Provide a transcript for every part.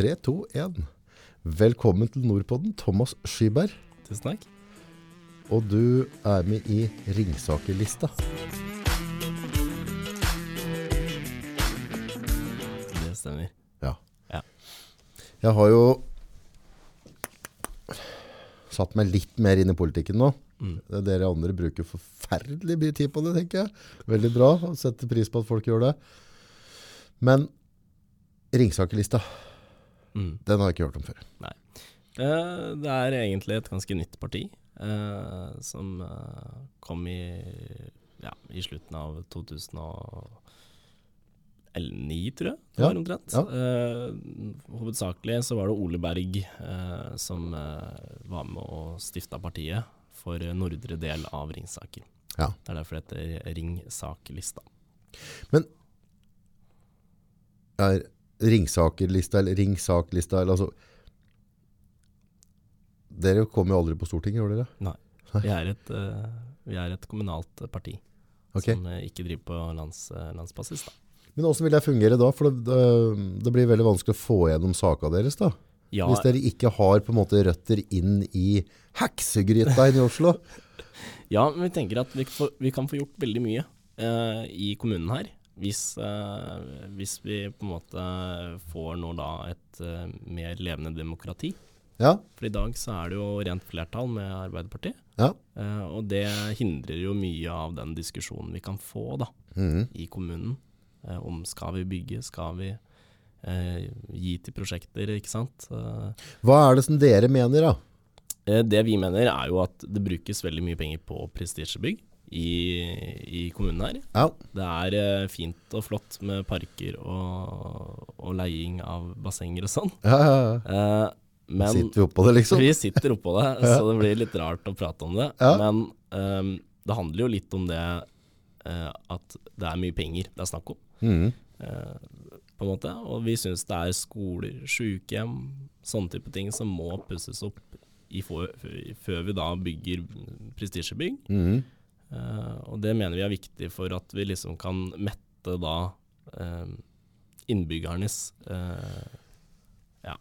3, 2, 1. Velkommen til Nordpodden, Thomas Skyberg. Tusen takk. Og du er med i Ringsaker-lista. Det stemmer. Ja. Ja. Jeg har jo satt meg litt mer inn i politikken nå. Mm. Det er Dere andre bruker forferdelig mye tid på det, tenker jeg. Veldig bra. Setter pris på at folk gjør det. Men Ringsaker-lista, Mm. den har jeg ikke hørt om før. Eh, det er egentlig et ganske nytt parti eh, som eh, kom i, ja, i slutten av 2009, tror jeg. Det Ja, var omtrent. ja. Hovedsakelig så var det Ole Berg som var med og stifta partiet for nordre del av Ringsaker. Ja. Det er derfor det heter Ringsakerlista. Er Ringsaker-lista eller Ringsak-lista eller altså Dere kommer jo aldri på Stortinget, gjorde dere? Nei. Vi er et, uh, vi er et kommunalt parti okay. som eh, ikke driver på lands, eh, landsbasis. Da. Men hvordan vil det fungere da? For det, det, det blir veldig vanskelig å få gjennom saka deres da. Ja, Hvis dere ikke har på en måte røtter inn i heksegryta i Oslo. Ja, men vi tenker at vi, får, vi kan få gjort veldig mye uh, i kommunen her. Hvis, eh, hvis vi på en måte får nå da et eh, mer levende demokrati. Ja, For i dag så er det jo rent flertall med Arbeiderpartiet. ja. Eh, og det hindrer jo mye av den diskusjonen vi kan få da Mhm. i kommunen. Eh, om skal vi bygge, skal vi eh, gi til prosjekter, ikke sant. Eh, Hva er det som dere mener da? Det vi mener er jo at det brukes veldig mye penger på prestisjebygg i, i kommunen her. Ja, Det er eh, fint og flott med parker og, og leiing av bassenger og sånn. ja, ja. ja. Eh, men Sitter vi oppå det liksom? vi sitter oppå det, så det blir litt rart å prate om det. Ja. Men um, det handler jo litt om det uh, at det er mye penger det er snakk om. Mm. Uh, på en måte. Og vi syns det er skoler, sykehjem, sånne type ting som må pusses opp i for, før vi da bygger prestisjebygg. Mhm. Eh, og det mener vi er viktig for at vi liksom kan mette da eh, innbyggernes eh, ja.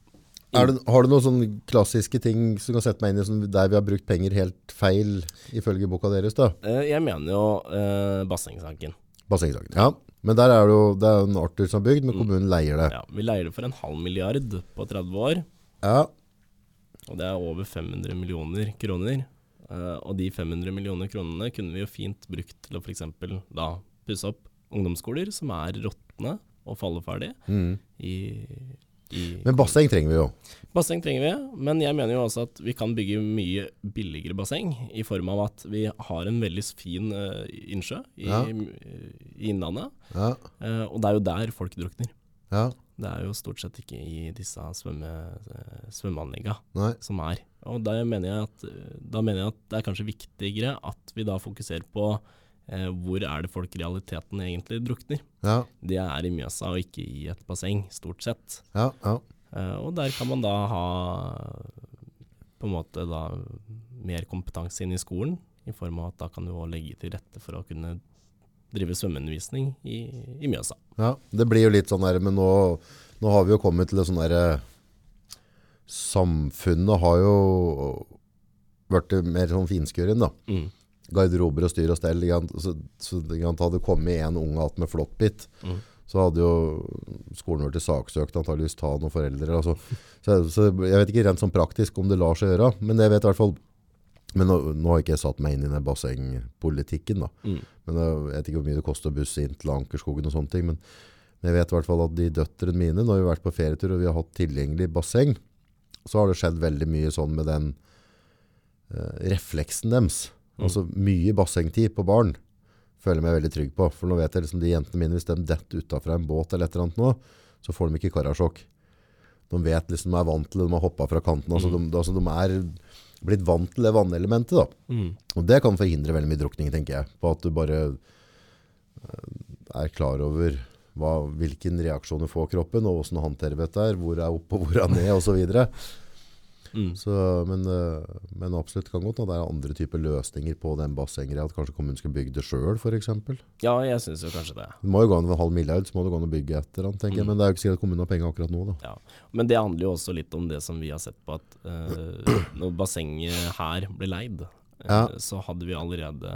Det, har du noen sånne klassiske ting som kan sette meg inn i sånn, der vi har brukt penger helt feil ifølge boka deres da? Jeg mener jo eh, bassengsaken. Bassengsaken. Ja, men der er det jo det er en Arthur som har bygd, men kommunen leier det. Ja, vi leier det for en halv milliard på 30 år, Ja, og det er over 500 millioner kroner. Eh, og de 500 millioner kronene kunne vi jo fint brukt til å f.eks. da pusse opp ungdomsskoler som er råtne og falleferdige. Mm. I, i Men basseng trenger vi jo. Basseng trenger vi, men jeg mener jo også at vi kan bygge mye billigere basseng, i form av at vi har en veldig fin uh, innsjø i, Ja. i Innlandet, Ja, Uh, og det er jo der folk drukner. ja, Det er jo stort sett ikke i disse svømme, svømmeanleggene som er. Og da mener jeg at, da mener jeg at det er kanskje viktigere at vi da fokuserer på eh, hvor er det folk i realiteten egentlig drukner. Ja, Det er i Mjøsa og ikke i et basseng, stort sett. ja, ja. Eh, og der kan man da ha på en måte da mer kompetanse inn i skolen, i form av at da kan du også legge til rette for å kunne drive svømmeundervisning i, i Mjøsa. Ja, det blir jo litt sånn der, men nå, nå har vi jo kommet til det sånn der, eh, samfunnet har jo vært mer sånn finskuren da. Mm. Garderober og styr og stell, så, så hadde det kommet en unge igjen med flåttbitt. Mm. så hadde jo skolen vært saksøkt antageligvis ta noen foreldre. Altså. Så, så jeg vet ikke rent sånn praktisk om det lar seg gjøre, men jeg vet i hvert fall, men nå, nå har ikke jeg satt meg inn i den bassengpolitikken da. Mm. Men jeg vet ikke hvor mye det koster å busse inn til Ankerskogen og sånne ting. Men, jeg vet i hvert fall at de døtrene mine, når vi har vært på ferietur og vi har hatt tilgjengelig basseng, så har det skjedd veldig mye sånn med den uh, refleksen deres. Altså mye bassengtid på barn føler jeg meg veldig trygg på. For nå vet jeg liksom de jentene mine, hvis de detter utenfor en båt eller et eller annet nå, så får de ikke karasjokk. De vet liksom, de er vant til det, de har hoppet fra kanten. Altså, de, altså, de er blitt vant til det vannelementet da. Mm. Og det kan forhindre veldig mye drukning, tenker jeg. På at du bare eh, er klar over hva, hvilken reaksjon du får kroppen, og du håndterer dette hvor er opp og hvor er ned, videre. Mm. Så, men, eh, men absolutt kan godt hende det er andre typer løsninger på den bassengreia. At kanskje kommunen skal bygge det sjøl, f.eks. Det Ja, jeg syns jo kanskje det. må jo gå an en halv milliard, så må det gå an å bygge et eller annet, tenker jeg. Mm. Men det er jo ikke sikkert at kommunen har penger akkurat nå, da. Men det handler jo også litt om det som vi har sett på, at uh, når bassenget her ble leid, ja. uh, så hadde vi allerede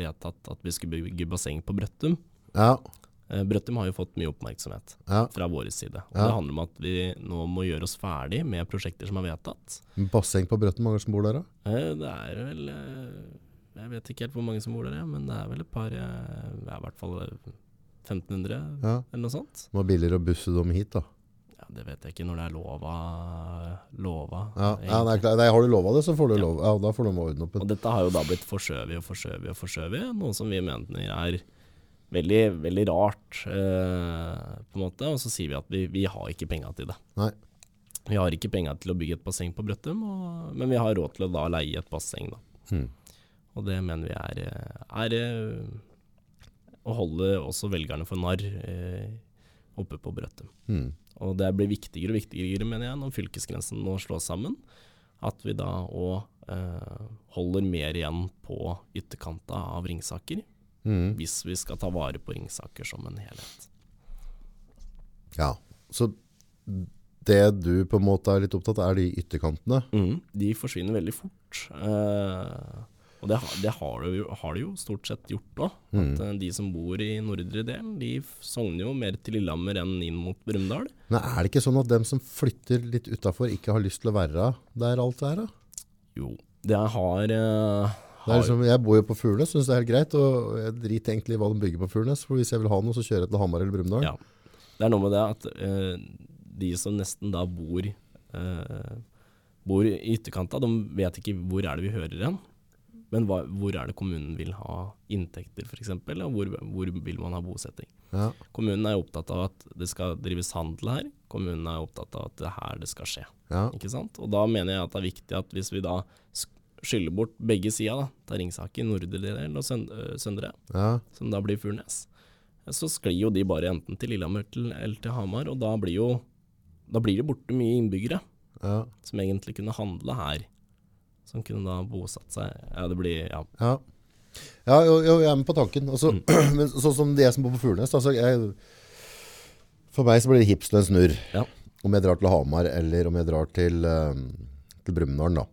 vedtatt at vi skulle bygge basseng på Brøttum. Ja, Eh, Brøttum har jo fått mye oppmerksomhet ja. fra vår side. Og Ja. Det handler om at vi nå må gjøre oss ferdig med prosjekter som er vedtatt. Basseng på Brøttum, mange som bor der, da? Eh, Det er vel eh, Jeg vet ikke helt hvor mange som bor der, men det er vel et par Det er I hvert fall eh, 1500 Ja. eller noe sånt. Det var billigere å busse dem hit, da. Ja, Det vet jeg ikke når det er lova. lova Ja, ja nei, nei, Har du lova det, så får du lov. Ja, da får du ordne opp. Og dette har jo da blitt forskjøvet og forskjøvet og forskjøvet, noe som vi mener er veldig, veldig rart, eh, på en måte. Og så sier vi at vi, vi har ikke penga til det. Nei. Vi har ikke penga til å bygge et basseng på Brøttum, og, men vi har råd til å da leie et basseng, da. Hmm. Og det mener vi er, er eh, å holde også velgerne for narr eh, oppe på Brøttum. Hmm. Og det blir viktigere og viktigere, mener jeg, når fylkesgrensen nå slås sammen. At vi da òg eh, holder mer igjen på ytterkanta av Ringsaker, Hmm. hvis vi skal ta vare på Ringsaker som en helhet. Ja. Så det du på en måte er litt opptatt av, er de ytterkantene. De forsvinner veldig fort. Eh, og det, det har, de jo, jo stort sett gjort òg. Mm. Eh, de som bor i nordre del, de sogner jo mer til Lillehammer enn inn mot Brumunddal. Er det ikke sånn at dem som flytter litt utafor, ikke har lyst til å være der alt er? da? Jo, det har, eh, har liksom, jeg bor jo på Furnes, syns det er helt greit. Og jeg driter egentlig i hva de bygger på Furnes. For hvis jeg vil ha noe, så kjører jeg til Hamar eller Brumunddal. Ja. Det er noe med det at uh, de som nesten da bor, uh, bor i ytterkanta, de vet ikke hvor er det vi hører hen. Men hva, hvor er det kommunen vil ha inntekter, f.eks., og hvor, hvor vil man ha bosetting. Ja. Kommunen er opptatt av at det skal drives handel her. Kommunen er opptatt av at det er her det skal skje. Ja. Ikke sant? Og da mener jeg at det er viktig at hvis vi da sk- bort begge sider, da, ta Ringsaker, nordre del og øh, søndre, ja. som da blir Furnes, så sklir jo de bare enten til Lillehammer eller til Hamar, og da blir jo da blir det borte mye innbyggere ja. som egentlig kunne handle her. Som kunne da bosatt seg Ja, det blir Ja. Ja, ja jo, jo, jeg er med på tanken. Altså, Mm. men sånn som de som bor på Furnes altså, jeg, For meg så blir det hipsen en snurr. Ja. Om jeg drar til Hamar, eller om jeg drar til, uh, til Brumunddal. da.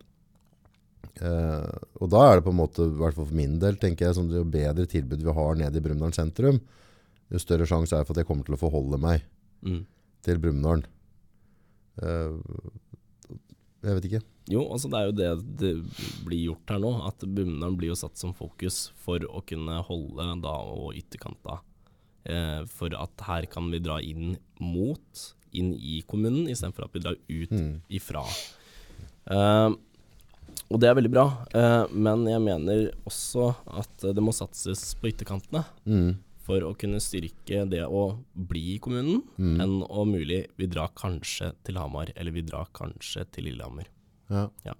Eh, og da er det på en måte, i hvert fall for min del, tenker jeg, sånn, jo bedre tilbud vi har nede i Brumunddal sentrum, jo større sjanse er det for at jeg kommer til å forholde meg Mm. til Brumunddal. Eh, jeg vet ikke. Jo, altså det er jo det det blir gjort her nå. At Brumunddal blir jo satt som fokus for å kunne holde da og ytterkanta. Eh, for at her kan vi dra inn mot, inn i kommunen, istedenfor at vi drar ut Mm. ifra. Eh, og det er veldig bra, eh, men jeg mener også at det må satses på ytterkantene. Mm. For å kunne styrke det å bli i kommunen, Mm. enn om mulig vi drar kanskje til Hamar, eller vi drar kanskje til Lillehammer. Ja.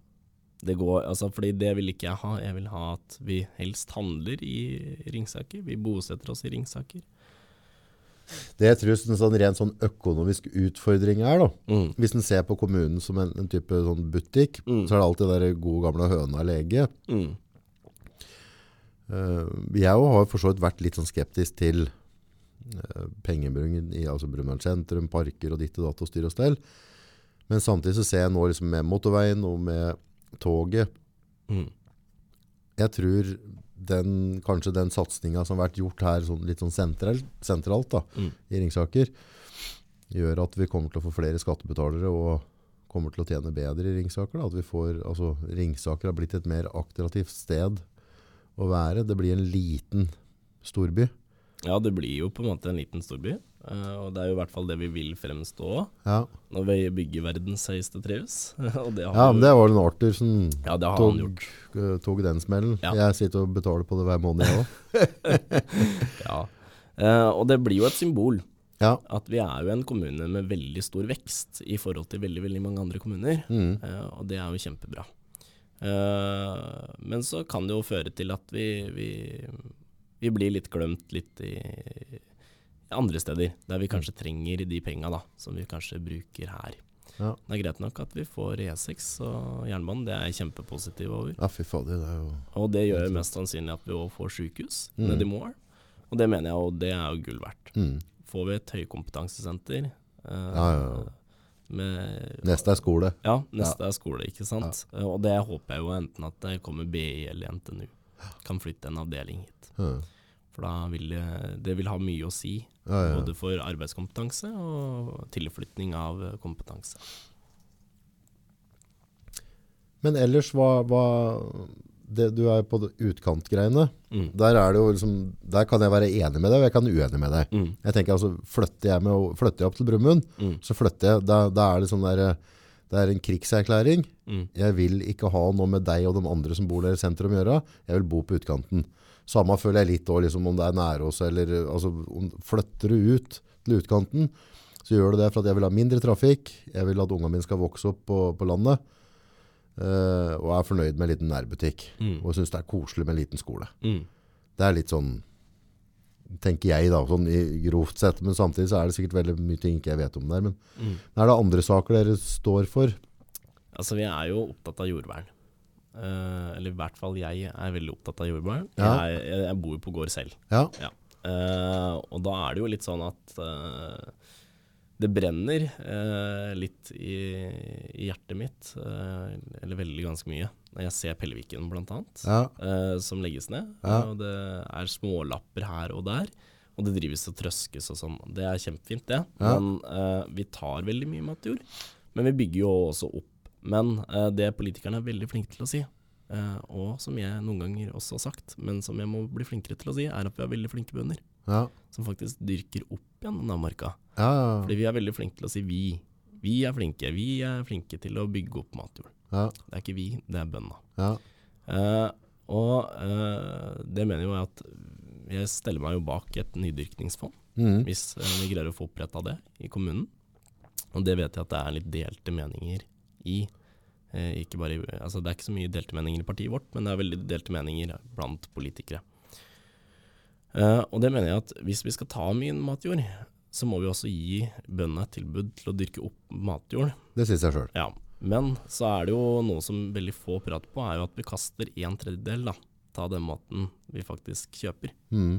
Det går, altså fordi det vil ikke jeg ha. Jeg vil ha at vi helst handler i Ringsaker. Vi bosetter oss i Ringsaker. Det jeg tror en sånn ren sånn økonomisk utfordring er, da, Mm. Hvis en ser på kommunen som en, en type sånn butikk, Mm. så er det alltid der gode gamle høna lege. Mm. Uh, jeg har for så vidt vært litt sånn skeptisk til uh, pengebruken i altså Brumunddal sentrum, parker og ditt og datt og styr og stell. Men samtidig så ser jeg nå liksom med motorveien og med toget Mm. Jeg tror den, kanskje den satsinga som har vært gjort her sånn, litt sånn sentralt, sentralt da, Mm. i Ringsaker, gjør at vi kommer til å få flere skattebetalere og kommer til å tjene bedre i Ringsaker. Da. At vi får, altså, Ringsaker har blitt et mer attraktivt sted å være. Det blir en liten storby. Ja, det blir jo på en måte en liten storby. Eh, og det er jo i hvert fall det vi vil fremstå Ja, når vi bygger verdens høyeste trives. og det har ja men det var en Arthur som ja, det har tok, han gjort. eh, tok den smellen. Ja. Jeg sitter og betaler på det hver måned, jeg òg. Ja. Uh, og det blir jo et symbol. Ja. At vi er jo en kommune med veldig stor vekst i forhold til veldig, veldig mange andre kommuner. Mm. Eh, og det er jo kjempebra. Men så kan det jo føre til at vi, vi, vi blir litt glemt litt i andre steder, der vi kanskje trenger de penga som vi kanskje bruker her. Ja. Det er greit nok at vi får E6 og jernbanen, det er jeg kjempepositiv over. Ja, fy fader, det er jo Og det gjør mest sannsynlig at vi òg får sykehus Mm. nedi Moelv. Og det mener jeg og det er jo gull verdt. mm. Får vi et høykompetansesenter eh, Ja, ja, ja. med Neste er skole. Ja, neste er skole, ikke sant. Ja. Og det håper jeg jo enten at det kommer BI eller NTNU. Kan flytte en avdeling hit. Ja, For da vil det, vil ha mye å si. ja, ja. Både for arbeidskompetanse og tilflytning av kompetanse. Men ellers, hva, hva det, Du er på utkantgreiene. Mm. Der, er det jo liksom, der kan jeg være enig med deg, og jeg kan være uenig med deg. Mm. Jeg tenker altså, Flytter jeg, med, flytter jeg opp til Brumund, Mm. så flytter jeg, da, da er det sånn der, det er en krigserklæring. Mm. Jeg vil ikke ha noe med deg og de andre som bor der i sentrum å gjøre. Jeg vil bo på utkanten. Samme føler jeg litt også, liksom, om det er nære oss eller altså, om, Flytter du ut til utkanten, så gjør du det for at jeg vil ha mindre trafikk. Jeg vil at ungene mine skal vokse opp på, på landet. Uh, og er fornøyd med en liten nærbutikk. Mm. Og syns det er koselig med en liten skole. Mm. Det er litt sånn Tenker jeg, da, sånn i grovt sett. Men samtidig så er det sikkert veldig mye ting ikke jeg vet om der. Men Mm. er det andre saker dere står for? Altså, vi er jo opptatt av jordvern. Eh, eller i hvert fall jeg er veldig opptatt av jordbær. Ja. Jeg, jeg, jeg bor jo på gård selv. Ja. Eh, og da er det jo litt sånn at uh, det brenner litt i, i hjertet mitt, eller veldig ganske mye, jeg ser Pelleviken blant annet, Ja. som legges ned. Ja. Og det er smålapper her og der. Og det drives og trøskes og sånn. Det er kjempefint, det. Ja. Men vi tar veldig mye matjord. Men vi bygger jo også opp. Men eh, det politikerne er veldig flinke til å si, eh, og som jeg noen ganger også har sagt, men som jeg må bli flinkere til å si, er at vi har veldig flinke bønder Ja. som faktisk dyrker opp igjen denne marka. Ja, ja. Fordi vi er veldig flinke til å si vi. Vi er flinke. Vi er flinke til å bygge opp matjord. ja, Det er ikke vi, det er bøndene. ja. Eh, og eh, det mener jo jeg at jeg steller meg jo bak et nydyrkningsfond, Mm. hvis eh, vi greier å få oppretta det i kommunen. Og det vet jeg at det er litt delte meninger i. Eh, ikke bare, i- altså det er ikke så mye delte meninger i partiet vårt, men det er veldig delte meninger blant politikere. Eh, og det mener jeg at hvis vi skal ta mye matjord, så må vi også gi bøndene et tilbud til å dyrke opp matjord. Det sier seg sjøl. Ja, men så er det jo noe som veldig få prater på, er jo at vi kaster en tredjedel da, av den maten vi faktisk kjøper. Mm.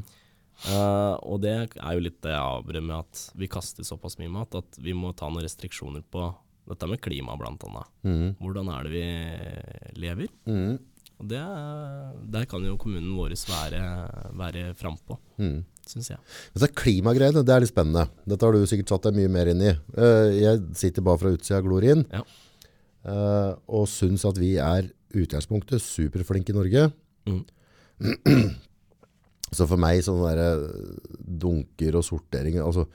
Uh, og det er jo litt det jeg avbrer med at vi kaster såpass mye mat at vi må ta noen restriksjoner på dette med klima blant annet. Mm. Hvordan er det vi lever? Mm. Og det, er- der kan jo kommunen vår være, være frampå, Mm. syns jeg. Dette klimagreiene, det er litt spennende. Dette har du sikkert satt deg mye mer inn i. Eh, Jeg sitter bare fra utsida og glor inn, Ja. eh, og syns at vi er utgangspunktet superflinke i Norge. Mm. Så for meg sånne der eh, dunker og sorteringer altså,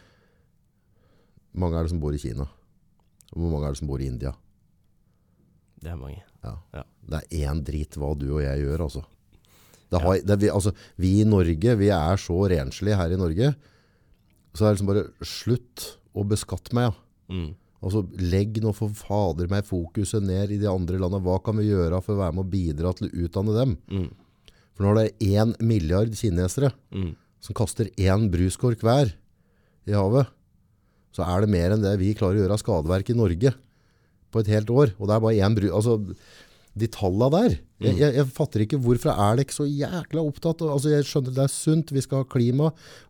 Mange er det som bor i Kina? Og hvor mange er det som bor i India? Det er mange. Ja. Ja. Det er én drit hva du og jeg gjør, altså. Det har, det, vi, altså. Vi i Norge, vi er så renslige her i Norge. Så det er liksom bare slutt å beskatte meg. Ja. Mm. Altså, legg nå for fader meg fokuset ned i de andre landene. Hva kan vi gjøre for å være med å bidra til å utdanne dem? Mm. For er det én milliard kinesere Mm. som kaster én bruskork hver i havet. Så er det mer enn det vi klarer å gjøre av skadeverk i Norge på et helt år. Og det er bare én bru... Altså, de tallene der. Jeg, jeg, jeg fatter ikke hvorfor er ikke så jækla opptatt. av- Altså, jeg skjønner det er sunt, vi skal ha klima.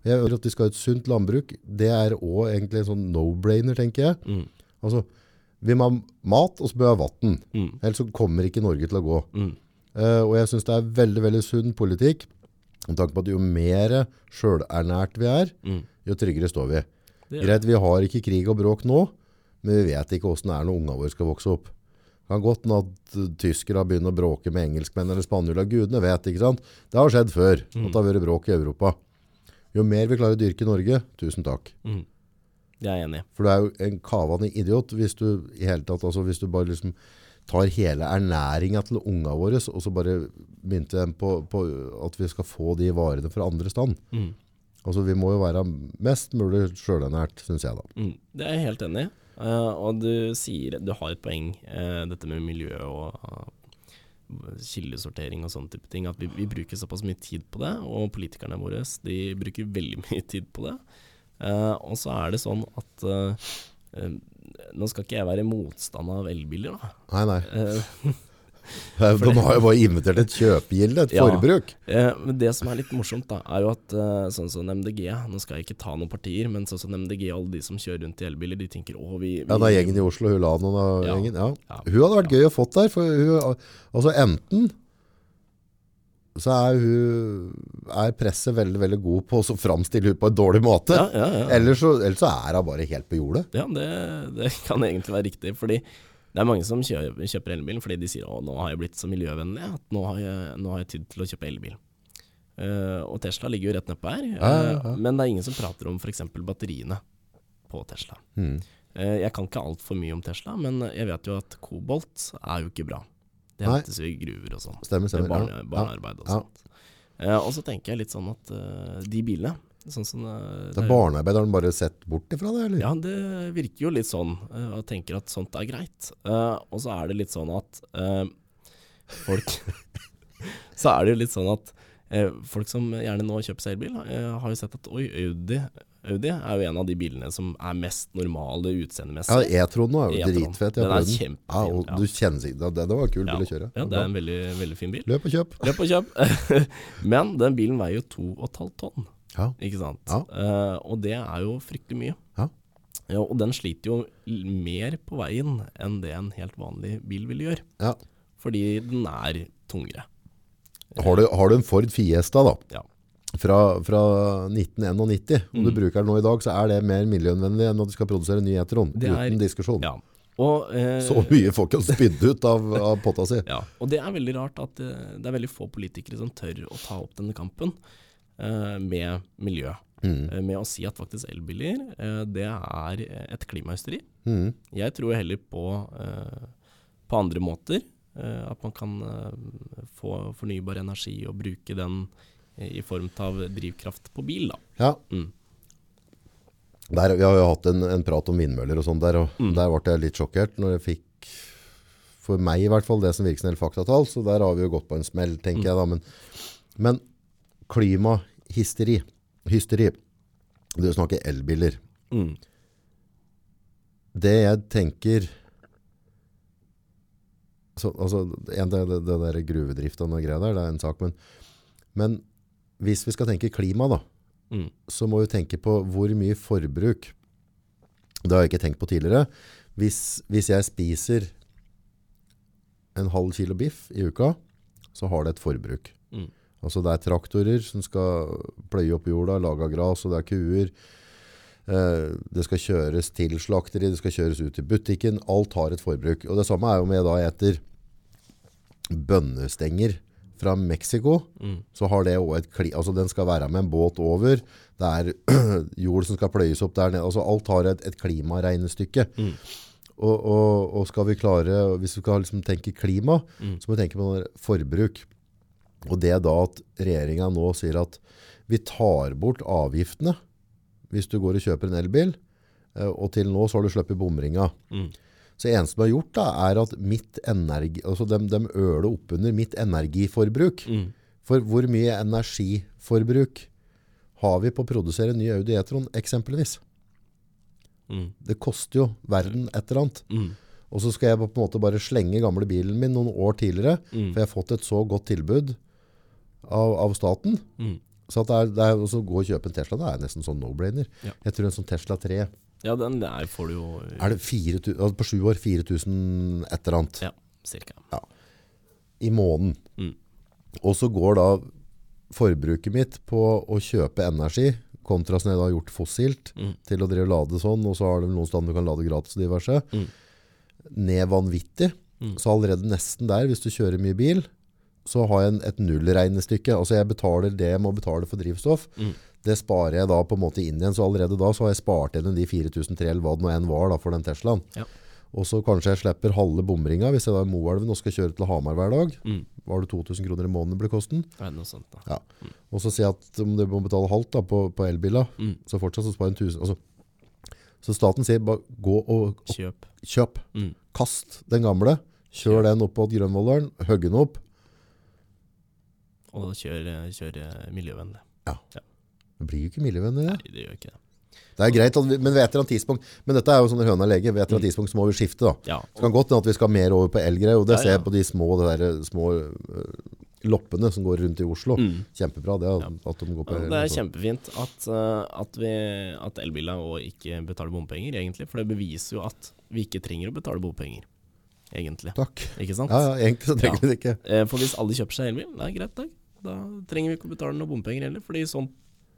Jeg ønsker at vi skal ha et sunt landbruk. Det er òg egentlig en sånn no-brainer, tenker jeg. Mm. Altså, vi må ha mat, og så bør vi ha vann. Mm. Ellers så kommer ikke Norge til å gå. Mm. Uh, og jeg syns det er veldig veldig sunn politikk. Med tanke på at jo mer sjølernært vi er, Mm. jo tryggere står vi. Det Greit, vi har ikke krig og bråk nå, men vi vet ikke åssen det er når ungene våre skal vokse opp. Det kan godt hende at uh, tyskere begynt å bråke med engelskmenn eller spanjoler. Gudene vet, ikke sant? Det har skjedd før at det har vært bråk i Europa. Jo mer vi klarer å dyrke i Norge, tusen takk. Mm. Det er jeg enig i. For du er jo en kavende idiot hvis du i hele tatt, altså hvis du bare liksom tar hele ernæringa til unga våre, og så bare begynte dem på, på at vi skal få de varene fra andre stand. Mm. Altså vi må jo være mest mulig sjølernært, syns jeg da. Mm. Det er jeg helt enig i. Uh, og du sier Du har et poeng, uh, dette med miljø og uh, kildesortering og sånne type ting. At vi, vi bruker såpass mye tid på det, og politikerne våre de bruker veldig mye tid på det. Eh, og så er det sånn at nå skal ikke jeg være motstander av elbiler, da. Nei, nei. De har jo bare invitert et kjøpegilde, et Ja. forbruk. Eh, men det som er litt morsomt, da, er jo at eh, sånn som MDG Nå skal jeg ikke ta noen partier, men sånn som MDG, alle de som kjører rundt i elbiler, de tenker å, vi, vi Ja, da gjengen i Oslo, hun la noen av Ja. gjengen. Ja. Ja. Hun hadde vært gøy å fått der, for hun, altså enten så er hun er presset veldig, veldig god på å så framstille hun på en dårlig måte. Ja, ja, ja. Eller, så, så er hun bare helt på jordet. Ja, det, det kan egentlig være riktig. Fordi det er mange som kjøper, kjøper elbil fordi de sier å, nå har jeg blitt så miljøvennlig at nå har jeg, nå har jeg tid til å kjøpe elbil. Uh, og Tesla ligger jo rett nedpå her, Ja, ja, ja. eh, men det er ingen som prater om f.eks. batteriene på Tesla. Mm. Uh, jeg kan ikke altfor mye om Tesla, men jeg vet jo at kobolt er jo ikke bra. Det hentes jo i gruver og sånn. Stemmer, er stemmer. barne, barnearbeid og Ja. sånt. Og så tenker jeg litt sånn at de bilene sånn som, eh, Det det er barnearbeid, har han bare sett bort ifra det, eller? Ja, det virker jo litt sånn, eh, og tenker at sånt er greit. Eh, og så er det litt sånn at folk Så er det jo litt sånn at folk som gjerne nå kjøper seg elbil, har jo sett at oi, Audi, Audi er jo en av de bilene som er mest normale Ja, utseendemessig. E-tron nå er jo dritfett. Den er kjempefin, Ja, du kjenner sikkert det, det var kul bil å kjøre. Ja, det er en veldig, veldig fin bil. Løp og kjøp. Løp og kjøp. Men den bilen veier jo 2,5 tonn. Ja. Ikke sant? Ja. Uh, og det er jo fryktelig mye. Ja. Ja, og den sliter jo mer på veien enn det en helt vanlig bil vil gjøre. Ja. Fordi den er tungere. Har, du, har du en Ford Fiesta da, Ja. fra, fra 1991, om du Mm. bruker den nå i dag, så er det mer miljøvennlig enn at du skal produsere ny E-tron. Uten diskusjon. ja. Og, eh, Så mye får ikke spydd ut av, av potta si. Ja, og det er veldig rart at eh, det er veldig få politikere som tør å ta opp denne kampen med miljø. Mm. Eh, med å si at faktisk elbiler, eh, det er et klimahysteri. Mm. Jeg tror heller på, eh, på andre måter. eh, at man kan eh, få fornybar energi og bruke den i form av drivkraft på bil. Da. Ja, Mm. der, vi har jo hatt en, en prat om vindmøller og sånt der, og Mm. der ble jeg litt sjokkert når jeg fikk, for meg i hvert fall, det som virker som faktatall, så der har vi jo gått på en smell, tenker Mm. jeg da. Men, men klimahysteri, hysteri, du snakker elbiler. Mm. Det jeg tenker så, altså, en, det, det, det der gruvedriften og greia der, det er en sak, men, men hvis vi skal tenke klima da, Mm. så må vi tenke på hvor mye forbruk. Det har jeg ikke tenkt på tidligere. Hvis, hvis jeg spiser en halv kilo biff i uka, så har det et forbruk. Mm. Altså det er traktorer som skal pløye opp jorda, lage gras, og det er kuer. Eh, det skal kjøres til slakteri, det skal kjøres ut til butikken. Alt har et forbruk. Og det samme er jo med da etter bønnestenger fra Mexico, Mm. så har det også et kli, altså den skal være med en båt over. Det er jord som skal pløyes opp der nede. Altså alt har et, et klimaregnestykke. Mm. Og, og, og skal vi klare, hvis vi skal liksom tenke klima, Mm. så må vi tenke på forbruk. Og det da at regjeringen nå sier at vi tar bort avgiftene hvis du går og kjøper en elbil, eh, og til nå så har du sluppet bomringa. Mm. Så eneste de har gjort da, er at mitt energi, altså de, de øler oppunder mitt energiforbruk. Mm. For hvor mye energiforbruk har vi på å produsere en ny Audi e-tron eksempelvis? Mm. Det koster jo verden et eller annet. Mm. Og så skal jeg på en måte bare slenge gamle bilen min noen år tidligere, Mm. for jeg har fått et så godt tilbud av, av staten. Mm. Så at det er, det er å gå og kjøpe en Tesla, det er nesten sånn no-brainer. Ja. Jeg tror en sånn Tesla 3, Ja, den der får du jo er det 4, altså på sju år 4000 et eller annet Ja, cirka. i måneden. Mm. Og så går da forbruket mitt på å kjøpe energi, kontra som jeg da har gjort fossilt, Mm. til å drive lade sånn, og så har det noen steder du kan lade gratis og diverse, Mm. ned vanvittig. Mm. Så allerede nesten der, hvis du kjører mye bil, så har jeg et nullregnestykke. Altså jeg betaler det jeg må betale for drivstoff. Mm. Det sparer jeg da på en måte inn igjen. Så allerede da så har jeg spart igjen de 4003 eller hva det nå enn var da for den Teslaen. Ja. Og så kanskje jeg slipper halve bomringa hvis jeg da er i Moelven og skal kjøre til Hamar hver dag. Mm. Var det 2000 kroner i måneden blir kosten? Det Er noe sånt, da? Og så sier jeg at om du må betale halvt da på, på elbiler, Mm. så fortsatt så sparer en 1000. Altså, så staten sier bare gå og, og Kjøp. kjøp. Mm. Kast den gamle. Kjør den opp på Grønvolleren. hogg den opp. Og kjøre, kjør miljøvennlig. Det blir jo ikke miljøvennlig det. Nei, det gjør ikke det. Det er greit, vi, men ved et eller annet tidspunkt Men dette er jo sånn høna lege. Ved et eller annet tidspunkt så må vi skifte, da. Ja, Det kan godt hende at vi skal mer over på elgreier, og det Ja, ser ja. jeg på de små, der, små øh, loppene som går rundt i Oslo. Mm. Kjempebra det at de går på Ja. Det er kjempefint at, eh, at, vi, at elbiler og ikke betaler bompenger, egentlig. For det beviser jo at vi ikke trenger å betale bompenger, egentlig. Takk. Ikke sant? Ja, ja, egentlig så trenger vi det ikke. Eh, For hvis alle kjøper seg elbil, det er greit, det. Da trenger vi ikke å betale noe bompenger heller, fordi sånn,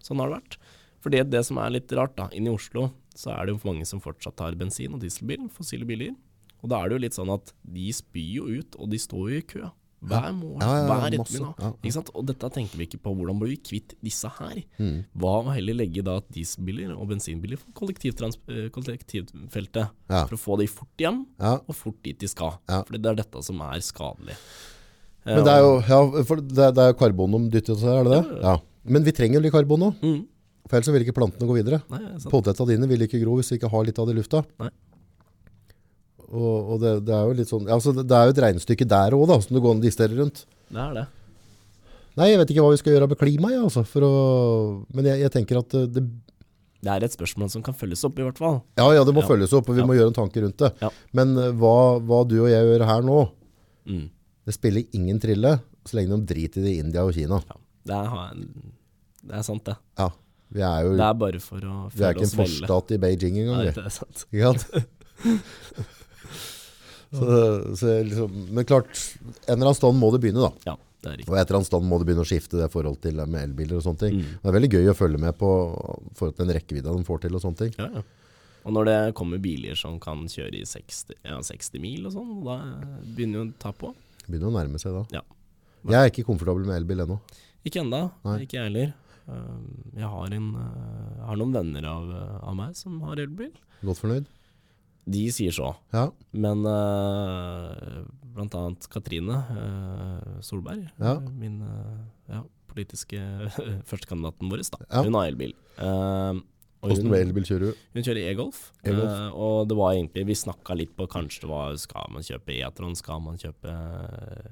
sånn har det vært. Fordi det som er litt rart, da, inne i Oslo, så er det jo mange som fortsatt har bensin- og dieselbil, fossile biler. Og da er det jo litt sånn at de spyr jo ut, og de står jo i kø. Hver morgen, Ja, ja, ja, hver ettermiddag. Og dette tenker vi ikke på. Hvordan blir vi kvitt disse her? Mm. Hva med heller legge da dieselbiler og bensinbiler på eh, kollektivfeltet, for å få de fort hjem, og fort dit de skal. For det er dette som er skadelig. Eh, Men det er jo ja, for det, det er karbon de dytter til seg, er det det? Ja. Men vi trenger jo litt karbon nå, Mm. for ellers vil ikke plantene gå videre. Nei. Poteta dine vil ikke gro hvis vi ikke har litt av det i lufta. Nei. Og, og det, det er jo litt sånn altså det, er jo et regnestykke der òg, som det går an å distere rundt. Det er det. Nei, jeg vet ikke hva vi skal gjøre med klimaet, ja, altså, men jeg, jeg tenker at det, det Det er et spørsmål som kan følges opp, i hvert fall. Ja, ja, det må Ja. følges opp, og vi må gjøre en tanke rundt det. Ja. Men eh, hva, hva du og jeg gjør her nå, Mm. Det spiller ingen trille så lenge de driter i det i India og Kina. Ja. Det, er, det er sant, det. Ja, vi er jo Det er bare for å føle oss vi er ikke en forstat i Beijing engang. Nei, det er sant. Ikke sant? så, så liksom, men klart, en eller annen stand må det begynne da. Ja, det er riktig. Og et eller annet stand må det begynne å skifte det forhold til med elbiler og sånne ting. Mm. Det er veldig gøy å følge med på forhold til den rekkevidda de får til og sånne ting. Ja, ja. Og når det kommer biler som kan kjøre i 60, ja, 60 mil og sånn, da begynner jo å ta på. Begynner å nærme seg da. Ja. Jeg er ikke komfortabel med elbil ennå. Ikke Nei. ikke jeg heller. Um, Jeg har, en, uh, har noen venner av, av meg som har elbil. Godt fornøyd? De sier så. Ja. Men uh, blant annet Katrine uh, Solberg, Ja. min uh, ja, politiske førstekandidaten vår, da. Hun har elbil. Uh, hun, elbil kjører du? hun kjører e-golf. E-golf. Uh, og det var egentlig Vi snakka litt på kanskje det var Skal man kjøpe e-tron, skal man kjøpe uh,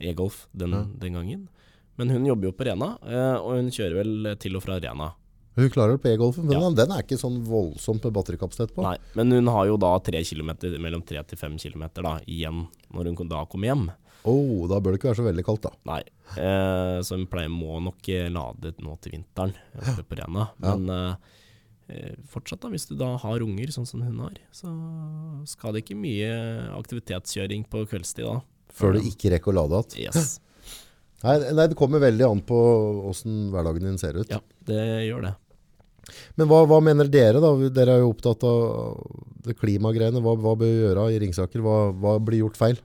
e-golf den, Ja. den gangen? Men hun jobber jo på Rena, uh, og hun kjører vel til og fra Rena. Hun klarer det på e-golfen, men Ja. den er ikke sånn voldsomt med batterikapasitet på. Nei, men hun har jo da tre kilometer, mellom tre til fem kilometer da, igjen når hun da kommer hjem. Oh, da bør det ikke være så veldig kaldt da. Nei, eh, så hun pleier må nok eh, lade nå til vinteren oppe på Rena. Men ja. eh, fortsatt da, hvis du da har unger sånn som hun har, så skal det ikke mye aktivitetskjøring på kveldstid da. Før du ikke rekker å lade igjen. Yes, Nei, nei, det kommer veldig an på hvordan hverdagen din ser ut. ja, det gjør det. Men hva, hva mener dere da? Dere er jo opptatt av det klimagreiene. Hva, hva bør vi gjøre i Ringsaker? Hva, hva blir gjort feil?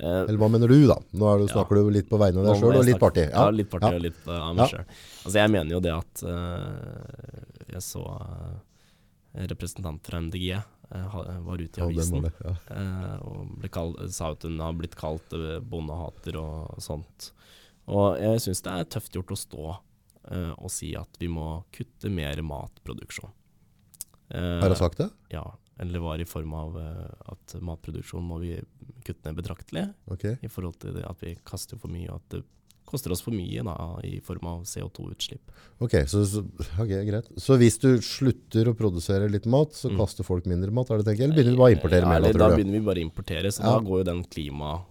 Eh, Eller hva mener du da? Nå du, Ja. snakker du litt på vegne av deg sjøl og litt party. parti. Ja, litt parti Ja. og litt uh, av Ja. meg selv. Altså, jeg mener jo det at eh, Jeg så uh, representant fra MDG eh, var ute i Ja, det avisen det, ja. eh, og kall, sa at hun har blitt kalt eh, bondehater og sånt. Og jeg syns det er tøft gjort å stå uh, og si at vi må kutte mer matproduksjon. Uh, Har hun sagt det? Ja, eller var i form av uh, at matproduksjon må vi kutte ned betraktelig Okay. i forhold til at vi kaster for mye, og at det koster oss for mye da, i form av CO2-utslipp. Ok, så, så, ok, greit. Så hvis du slutter å produsere litt mat, så Mm. kaster folk mindre mat, er? Eller begynner du bare å importere ja, mer da, Da du? begynner vi bare å importere, så Ja. da går jo den klima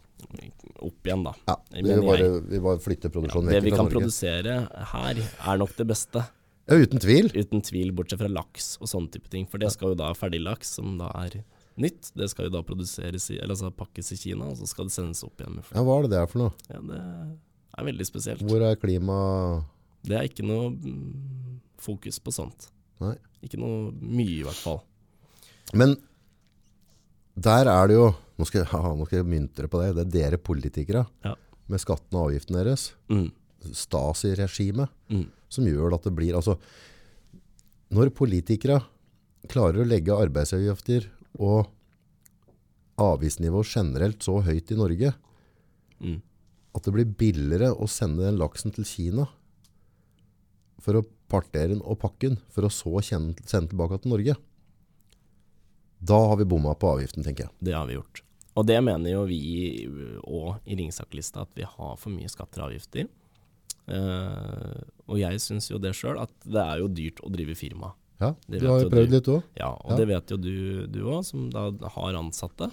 opp igjen, da. Ja, vi vil bare, vi bare flytter Ja, produksjonen det vi kan Norge. produsere her, er nok det beste. Ja, uten tvil. Uten tvil, bortsett fra laks og sånne type ting. For det skal jo da ferdiglaks, som da er nytt, det skal jo da produseres i, eller altså pakkes i Kina, og så skal det sendes opp igjen. Ja, hva er det det er for noe? Ja, det er veldig spesielt. Hvor er klima... Det er ikke noe mm, fokus på sånt. Nei. Ikke noe mye, i hvert fall. Men der er det jo Nå skal, haha, nå skal jeg myntre på det. Det er dere politikere Ja. med skattene og avgiftene deres. Mm. Stasi-regimet Mm. som gjør at det blir altså, Når politikere klarer å legge arbeidsavgifter og avgiftsnivå generelt så høyt i Norge Mm. At det blir billigere å sende den laksen til Kina for å partere den og pakke den, for å så sende sende tilbake til Norge. Da har vi bomma på avgiften, tenker jeg. Det har vi gjort. Og det mener jo vi òg i Ringsaklista, at vi har for mye skatter og avgifter. Uh, og jeg syns jo det sjøl, at det er jo dyrt å drive firma Ja, du har jo prøvd litt òg. Ja, og Ja. det vet jo du du òg, som da har ansatte,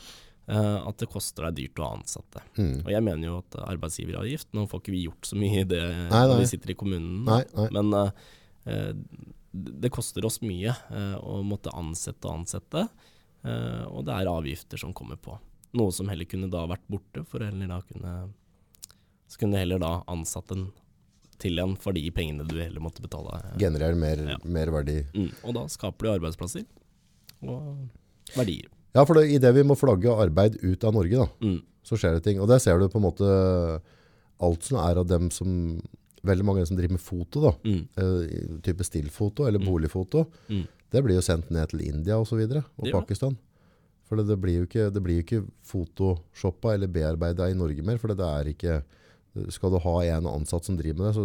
at det koster deg dyrt å ansette. Mm. Og jeg mener jo at arbeidsgiveravgift Nå får ikke vi gjort så mye i det Nei, når vi sitter i kommunen, Nei, nei. men eh, eh, det koster oss mye uh, å måtte ansette og ansette, Uh, og det er avgifter som kommer på. Noe som heller kunne da vært borte, for heller da kunne Så kunne heller da ansatt en til en for de pengene du heller måtte betale. Genererer mer, Ja. mer verdi. Mm, og da skaper du arbeidsplasser og verdier. Ja, for idet i det vi må flagge arbeid ut av Norge, da, Mm, så skjer det ting. Og der ser du på en måte alt som er av dem som Veldig mange av dem som driver med foto, da. mm, uh, type stillfoto eller Mm. boligfoto. mm. Det blir jo sendt ned til India og så videre, og ja. Pakistan. For det, det blir jo ikke, det blir ikke photoshoppa eller bearbeida i Norge mer, for det er ikke Skal du ha en ansatt som driver med det, så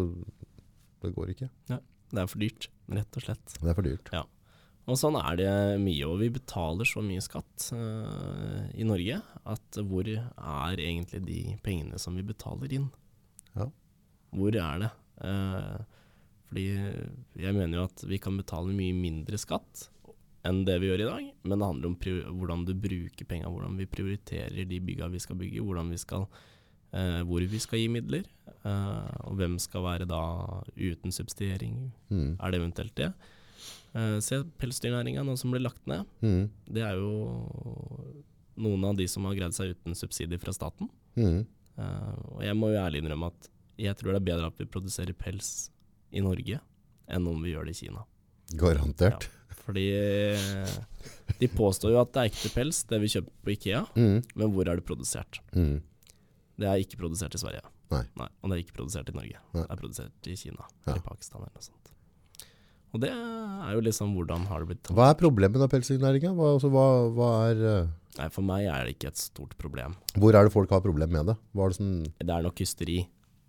det går ikke. Ja, Det er for dyrt, rett og slett. Det er for dyrt. Og sånn er det mye, og vi betaler så mye skatt uh, i Norge at hvor er egentlig de pengene som vi betaler inn? Ja. Hvor er det? Uh, fordi jeg mener jo at vi kan betale mye mindre skatt enn det vi gjør i dag, men det handler om hvordan du bruker penga, hvordan vi prioriterer de bygga vi skal bygge, hvordan vi skal, uh, hvor vi skal gi midler, og hvem skal være da uten subsidiering, Mm. er det eventuelt det? Uh, se pelsdyrnæringa, nå som ble lagt ned. Mm. Det er jo noen av de som har greid seg uten subsidier fra staten. Mm. Uh, og jeg må jo ærlig innrømme at jeg tror det er bedre at vi produserer pels i Norge enn om vi gjør det i Kina. Garantert. Fordi eh, de påstår jo at det er ekte pels, det vi kjøper på Ikea, Mm. men hvor er det produsert? Mm. Det er ikke produsert i Sverige. Nei. Og det er ikke produsert i Norge. Nei. Det er produsert i Kina Ja. eller Pakistan eller noe sånt. Og det er jo liksom hvordan har det blitt Hva er problemet med pelsdyrnæringa? Hva, altså, hva, hva er, eh, Nei, for meg er det ikke et stort problem. hvor er det folk har problem med det? Er det som Det er nok hysteri,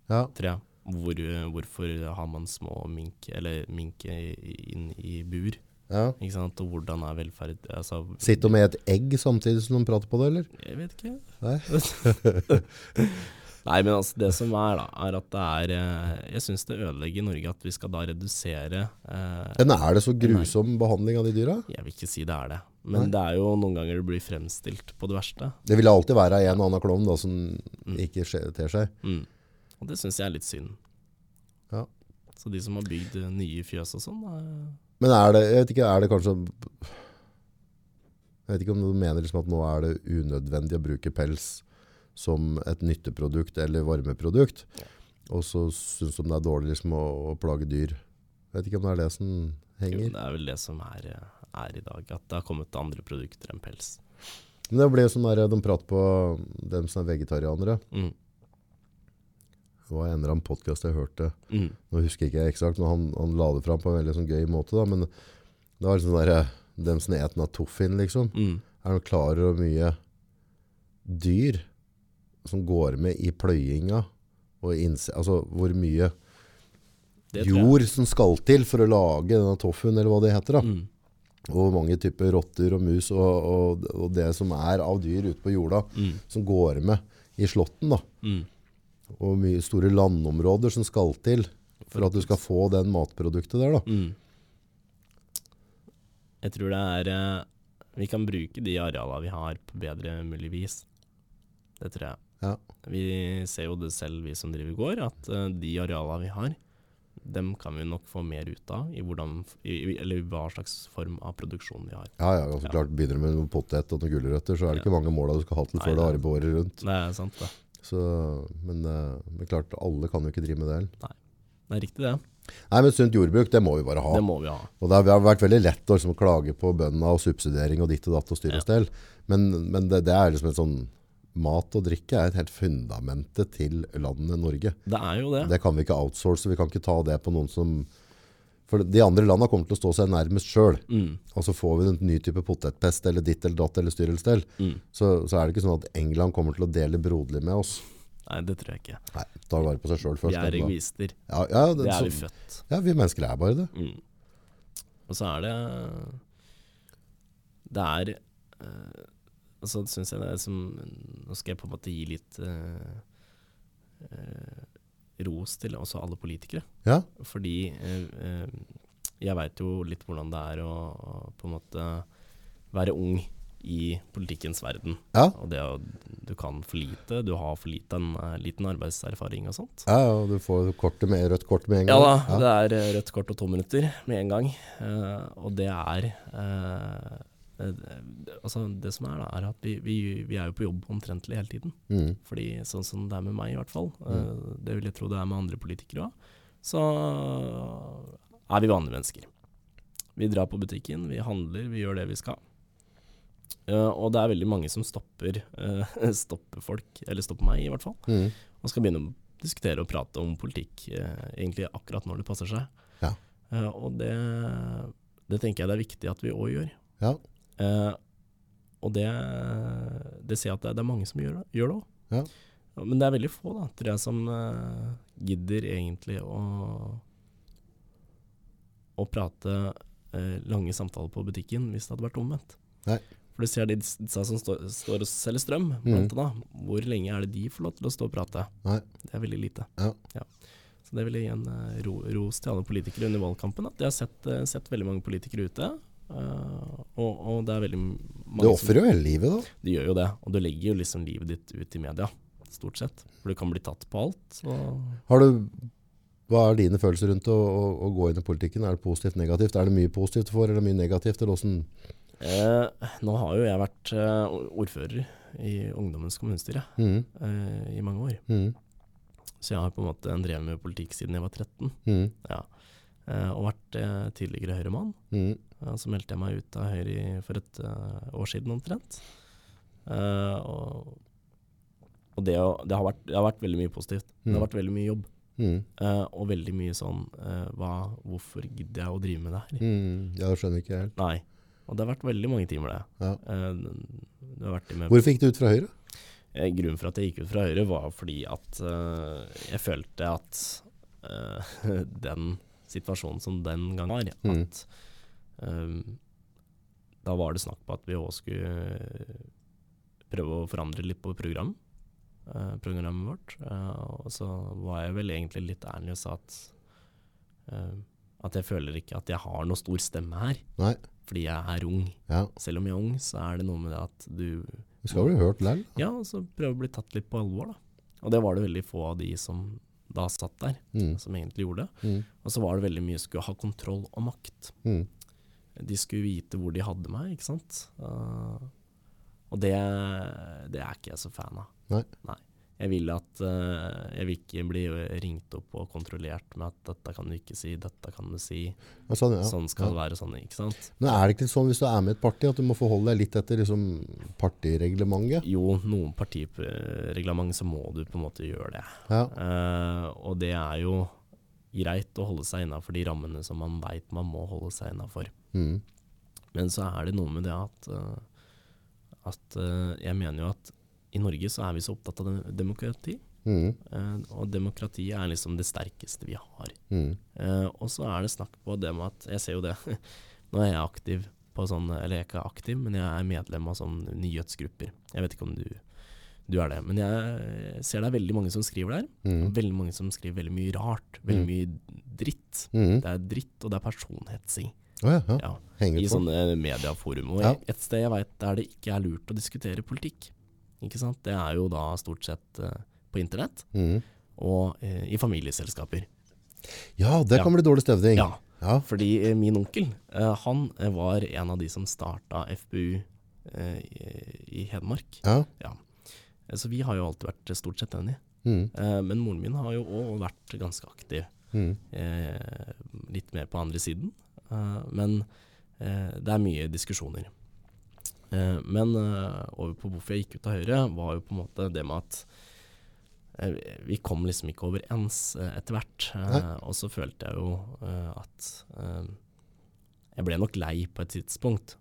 Ja. tror jeg. Hvor, hvorfor har man små mink, eller mink inn i bur? ja. Ikke sant? Og hvordan er velferd altså, Sitter de med et egg samtidig som de prater på det, eller? Jeg vet ikke. Nei. Nei, men altså, det som er, da, er at det er eh, Jeg syns det ødelegger Norge at vi skal da redusere eh, Men er det så grusom behandling av de dyra? Jeg vil ikke si det er det, men Nei. det er jo noen ganger det blir fremstilt på det verste. Det vil alltid være en og annen klovn da, som Mm. ikke ter seg. Mm. Og det syns jeg er litt synd. Ja. Så de som har bygd eh, nye fjøs og sånn, er... Men er det, jeg vet ikke, er det kanskje Jeg vet ikke om du mener liksom at nå er det unødvendig å bruke pels som et nytteprodukt eller varmeprodukt, og så syns de det er dårlig liksom å, å plage dyr. Vet ikke om det er det som henger. jo, det er vel det som er, eh, er i dag. At det har kommet andre produkter enn pels. Men det ble sånn der, de prater på dem som er vegetarianere. Mm. Det var en eller annen podcast jeg hørte. Mm. Nå husker jeg ikke eksakt, men han, han la det fram på en veldig sånn gøy måte. Da. Men det var sånn der, dem som eter av toffin, liksom. Mm. Er de klar over mye dyr som går med i pløyinga? Altså hvor mye jord som skal til for å lage denne toffuen, eller hva det heter. da. Mm. Og mange typer rotter og mus og, og, og det som er av dyr ute på jorda, Mm. som går med i slåtten. da. Mm. Og mye store landområder som skal til for at du skal få den matproduktet der. da. Mm. Jeg tror det er eh, Vi kan bruke de arealene vi har på bedre mulig vis. Det tror jeg. Ja. Vi ser jo det selv, vi som driver gård, at uh, de arealene vi har, dem kan vi nok få mer ut av, i hvordan, i, i- eller hva slags form av produksjon vi har. Ja, ja, altså Ja. klart Begynner du med noen potet og noen gulrøtter, så er det Ja. ikke mange måla du skal ha til Nei, før det har arbeid året rundt. Det er sant, det. Så, men, uh, men klart, alle kan jo ikke drive med det heller. Det er riktig, det. Nei, men sunt jordbruk, det må vi bare ha. Det må vi ha. Og det har vært veldig lett å liksom, klage på bøndene og subsidiering og ditt og datt og styr og stell. Men, men det, det er liksom en sånn Mat og drikke er et helt fundamentet til landet Norge. Det er jo det. Det kan vi ikke outsource. Vi kan ikke ta det på noen som For de andre landene kommer til å stå seg nærmest sjøl. Mm, Og så får vi en ny type potetpest eller ditt eller datt eller styr eller stell. mm. Så, så er det ikke sånn at England kommer til å dele broderlig med oss. Nei, det tror jeg ikke. Nei, ta vare på seg sjøl først. Vi er egoister. Ja, ja, det, Det er vi så, født. ja, vi mennesker er bare det. Mm. Og så er det Det er eh, Og så syns jeg det er som Nå skal jeg på en måte gi litt eh, eh, ros til også alle politikere. Ja, Fordi eh, jeg veit jo litt hvordan det er å, å på en måte være ung i politikkens verden. Ja. Og det å Du kan for lite, du har for lite, en, eh, liten arbeidserfaring og sånt. Ja, og du får kortet med, rødt kort med en Ja gang. ja. det er rødt kort og to minutter med en gang. Eh, og det er Altså, det som er, da, er at vi, vi, vi er jo på jobb omtrentlig hele tiden. Mm. Fordi sånn som det er med meg, i hvert fall, mm. det vil jeg tro det er med andre politikere òg, så er vi vanlige mennesker. Vi drar på butikken, vi handler, vi gjør det vi skal. Uh, og det er veldig mange som stopper, uh, stopper folk, eller stopper meg i hvert fall, Mm. og skal begynne å diskutere og prate om politikk uh, egentlig akkurat når det passer seg. Ja. Eh, og det, det tenker jeg det er viktig at vi òg gjør. Ja. Eh, og det, det ser jeg at det, det er mange som gjør gjør det òg. Ja. Men det er veldig få, da, tror jeg, som eh, gidder egentlig å, å prate eh, lange samtaler på butikken hvis det hadde vært omvendt. Nei. For du ser de disse som står, står og selger strøm, Mhm. blant annet. Hvor lenge er det de får lov til å stå og prate? Nei. Det er veldig lite. Ja. Så det vil jeg gi en eh, ro, ros til alle politikere under valgkampen. At jeg har sett, eh, sett veldig mange politikere ute. Eh, og, og det er veldig mange Du ofrer jo hele livet, da. Du gjør jo det. Og du legger jo liksom livet ditt ut i media, stort sett. For du kan bli tatt på alt. Har du, hva er dine følelser rundt å, å, å gå inn i politikken? Er det positivt, negativt? Er det mye positivt for, eller mye negativt? Eller hvordan? Eh, nå har jo jeg vært eh, ordfører i Ungdommens kommunestyre Mm. eh, i mange år. Mm. Så jeg har på en måte drevet med politikk siden jeg var 13. Mm. Ja. Eh, og vært eh, tidligere Høyre-mann. Mm. Eh, så meldte jeg meg ut av Høyre i- for et år siden omtrent. Og og det, det, har vært, det har vært veldig mye positivt. Det Mm. har vært veldig mye jobb. Mm. Uh, og veldig mye sånn uh, hva, Hvorfor gidder jeg å drive med det her? Mm. Ja, det skjønner ikke helt. Nei. Og det har vært veldig mange timer, det. Ja. Uh, det har vært med Hvorfor gikk du ut fra Høyre? Grunnen for at jeg gikk ut fra Høyre, var fordi at jeg følte at den situasjonen som den gang var, Mm. at eh, da var det snakk på at vi òg skulle prøve å forandre litt på program, uh, programmet vårt. Uh, og så var jeg vel egentlig litt ærlig og sa at uh, at jeg føler ikke at jeg har noe stor stemme her, Nei. fordi jeg er ung. Ja. Selv om jeg er ung, så er det noe med det at du Du skal bli hørt likevel? ja, og så prøve å bli tatt litt på alvor, da. Og det var det veldig få av de som da satt der, Mm. som egentlig gjorde det. Mm. Og så var det veldig mye skulle ha kontroll og makt. Mm. De skulle vite hvor de hadde meg, ikke sant. Uh, og det, det er ikke jeg så fan av. Nei. Jeg vil at uh, Jeg vil ikke bli ringt opp og kontrollert med at 'dette kan du ikke si', 'dette kan du si', sånn, ja. sånn skal ja. det være, sånn, ikke sant. Men er det ikke sånn hvis du er med i et parti at du må forholde deg litt etter liksom, partireglementet? Jo, noen partireglement så må du på en måte gjøre det. Ja. Uh, og det er jo greit å holde seg innafor de rammene som man veit man må holde seg innafor. Mm. Men så er det noe med det at, uh, at jeg mener jo at i Norge så er vi så opptatt av demokrati. Mm. eh, og demokrati er liksom det sterkeste vi har. Mm. Uh, og så er det snakk på det med at Jeg ser jo det. Nå er jeg aktiv på sånn Eller jeg er ikke aktiv, men jeg er medlem av sånne nyhetsgrupper. Jeg vet ikke om du, du er det. Men jeg ser det er veldig mange som skriver der. Mm. Veldig mange som skriver veldig mye rart. Veldig Mm. mye dritt. Mm. Det er dritt, og det er personhetsing. Oh, ja, ja. Ja, I sånne mediaforum. Og et sted jeg veit der det ikke er lurt å diskutere politikk, ikke sant? det er jo da stort sett eh, på internett Mm. og eh, i familieselskaper. Ja, det Ja. kan bli dårlig støvding. Ja, Ja. fordi eh, min onkel, han var en av de som starta FPU i, Hedmark. Ja. ja. Så vi har jo alltid vært stort sett enige. Mm. Men moren min har jo òg vært ganske aktiv. Mm. eh, litt mer på andre siden. Eh, men eh, det er mye diskusjoner. Eh, men eh, over på hvorfor jeg gikk ut av Høyre, var jo på en måte det med at eh, vi kom liksom ikke overens eh, etter hvert. Og så følte jeg jo at jeg ble nok lei på et tidspunkt.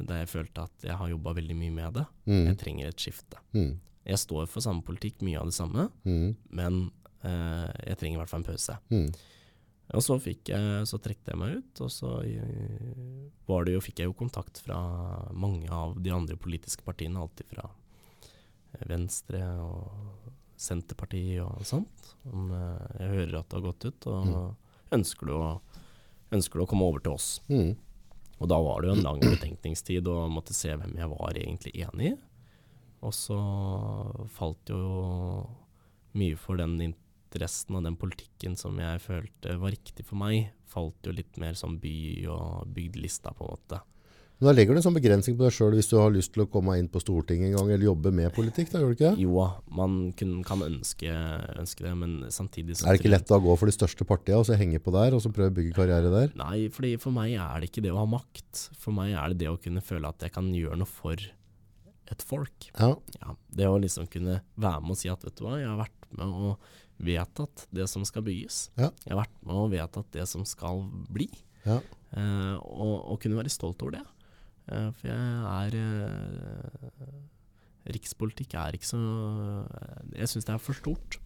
Der jeg følte at jeg har jobba veldig mye med det. Mm. Jeg trenger et skifte. Mm. Jeg står for samme politikk, mye av det samme, Mm. men eh, jeg trenger i hvert fall en pause. Mm. Og så, fikk jeg, så trekte jeg meg ut, og så var det jo, fikk jeg jo kontakt fra mange av de andre politiske partiene, alltid fra eh, Venstre og Senterpartiet og sånt. Om eh, jeg hører at det har gått ut, og ønsker du å ønsker du å komme over til oss? Mm. Og da var det jo en lang betenkningstid og måtte se hvem jeg var egentlig enig i. Og så falt jo mye for den interessen av den politikken som jeg følte var riktig for meg, falt jo litt mer som by- og bygdlista, på en måte. Men da legger du en sånn begrensning på deg sjøl hvis du har lyst til å komme inn på Stortinget en gang, eller jobbe med politikk, da gjør du ikke det? Jo, man kun, kan ønske, ønske det, men samtidig så Er det ikke lett å gå for de største partiene og så henge på der, og så prøve å bygge karriere der? Nei, fordi for meg er det ikke det å ha makt. For meg er det det å kunne føle at jeg kan gjøre noe for et folk. Ja. Ja, det å liksom kunne være med og si at vet du hva, jeg har vært med og vedtatt det som skal bygges. Ja. Jeg har vært med og vedtatt det som skal bli. Ja. Eh, og, og kunne være stolt over det. Eh, for jeg er eh, Rikspolitikk er ikke så Jeg syns det er for stort.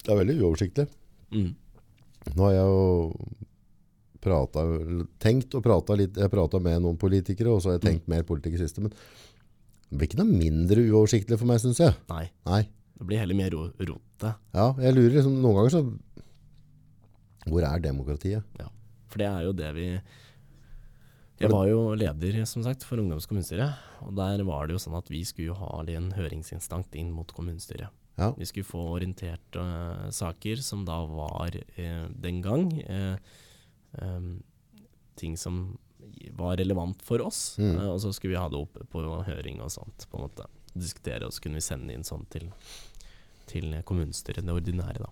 Det er veldig uoversiktlig. Mm. Nå har jeg jo prata tenkt og prata litt Jeg prata med noen politikere, og så har jeg tenkt mer politikk i siste. Men det blir ikke noe mindre uoversiktlig for meg, syns jeg. Nei, Nei. Det blir heller mer ro rote. Ja, jeg lurer liksom Noen ganger så Hvor er demokratiet? Ja, For det er jo det vi Jeg var jo leder, som sagt, for Ungdoms kommunestyre. Og der var det jo sånn at vi skulle ha en høringsinstant inn mot kommunestyret. Ja. Vi skulle få orientert uh, saker som da var uh, den gang uh, um, ting som var relevant for oss. Mm. Og så skulle vi ha det opp på høring og sånt, på en måte. Diskutere, og så kunne vi sende inn sånn til, til kommunestyret, det ordinære, da.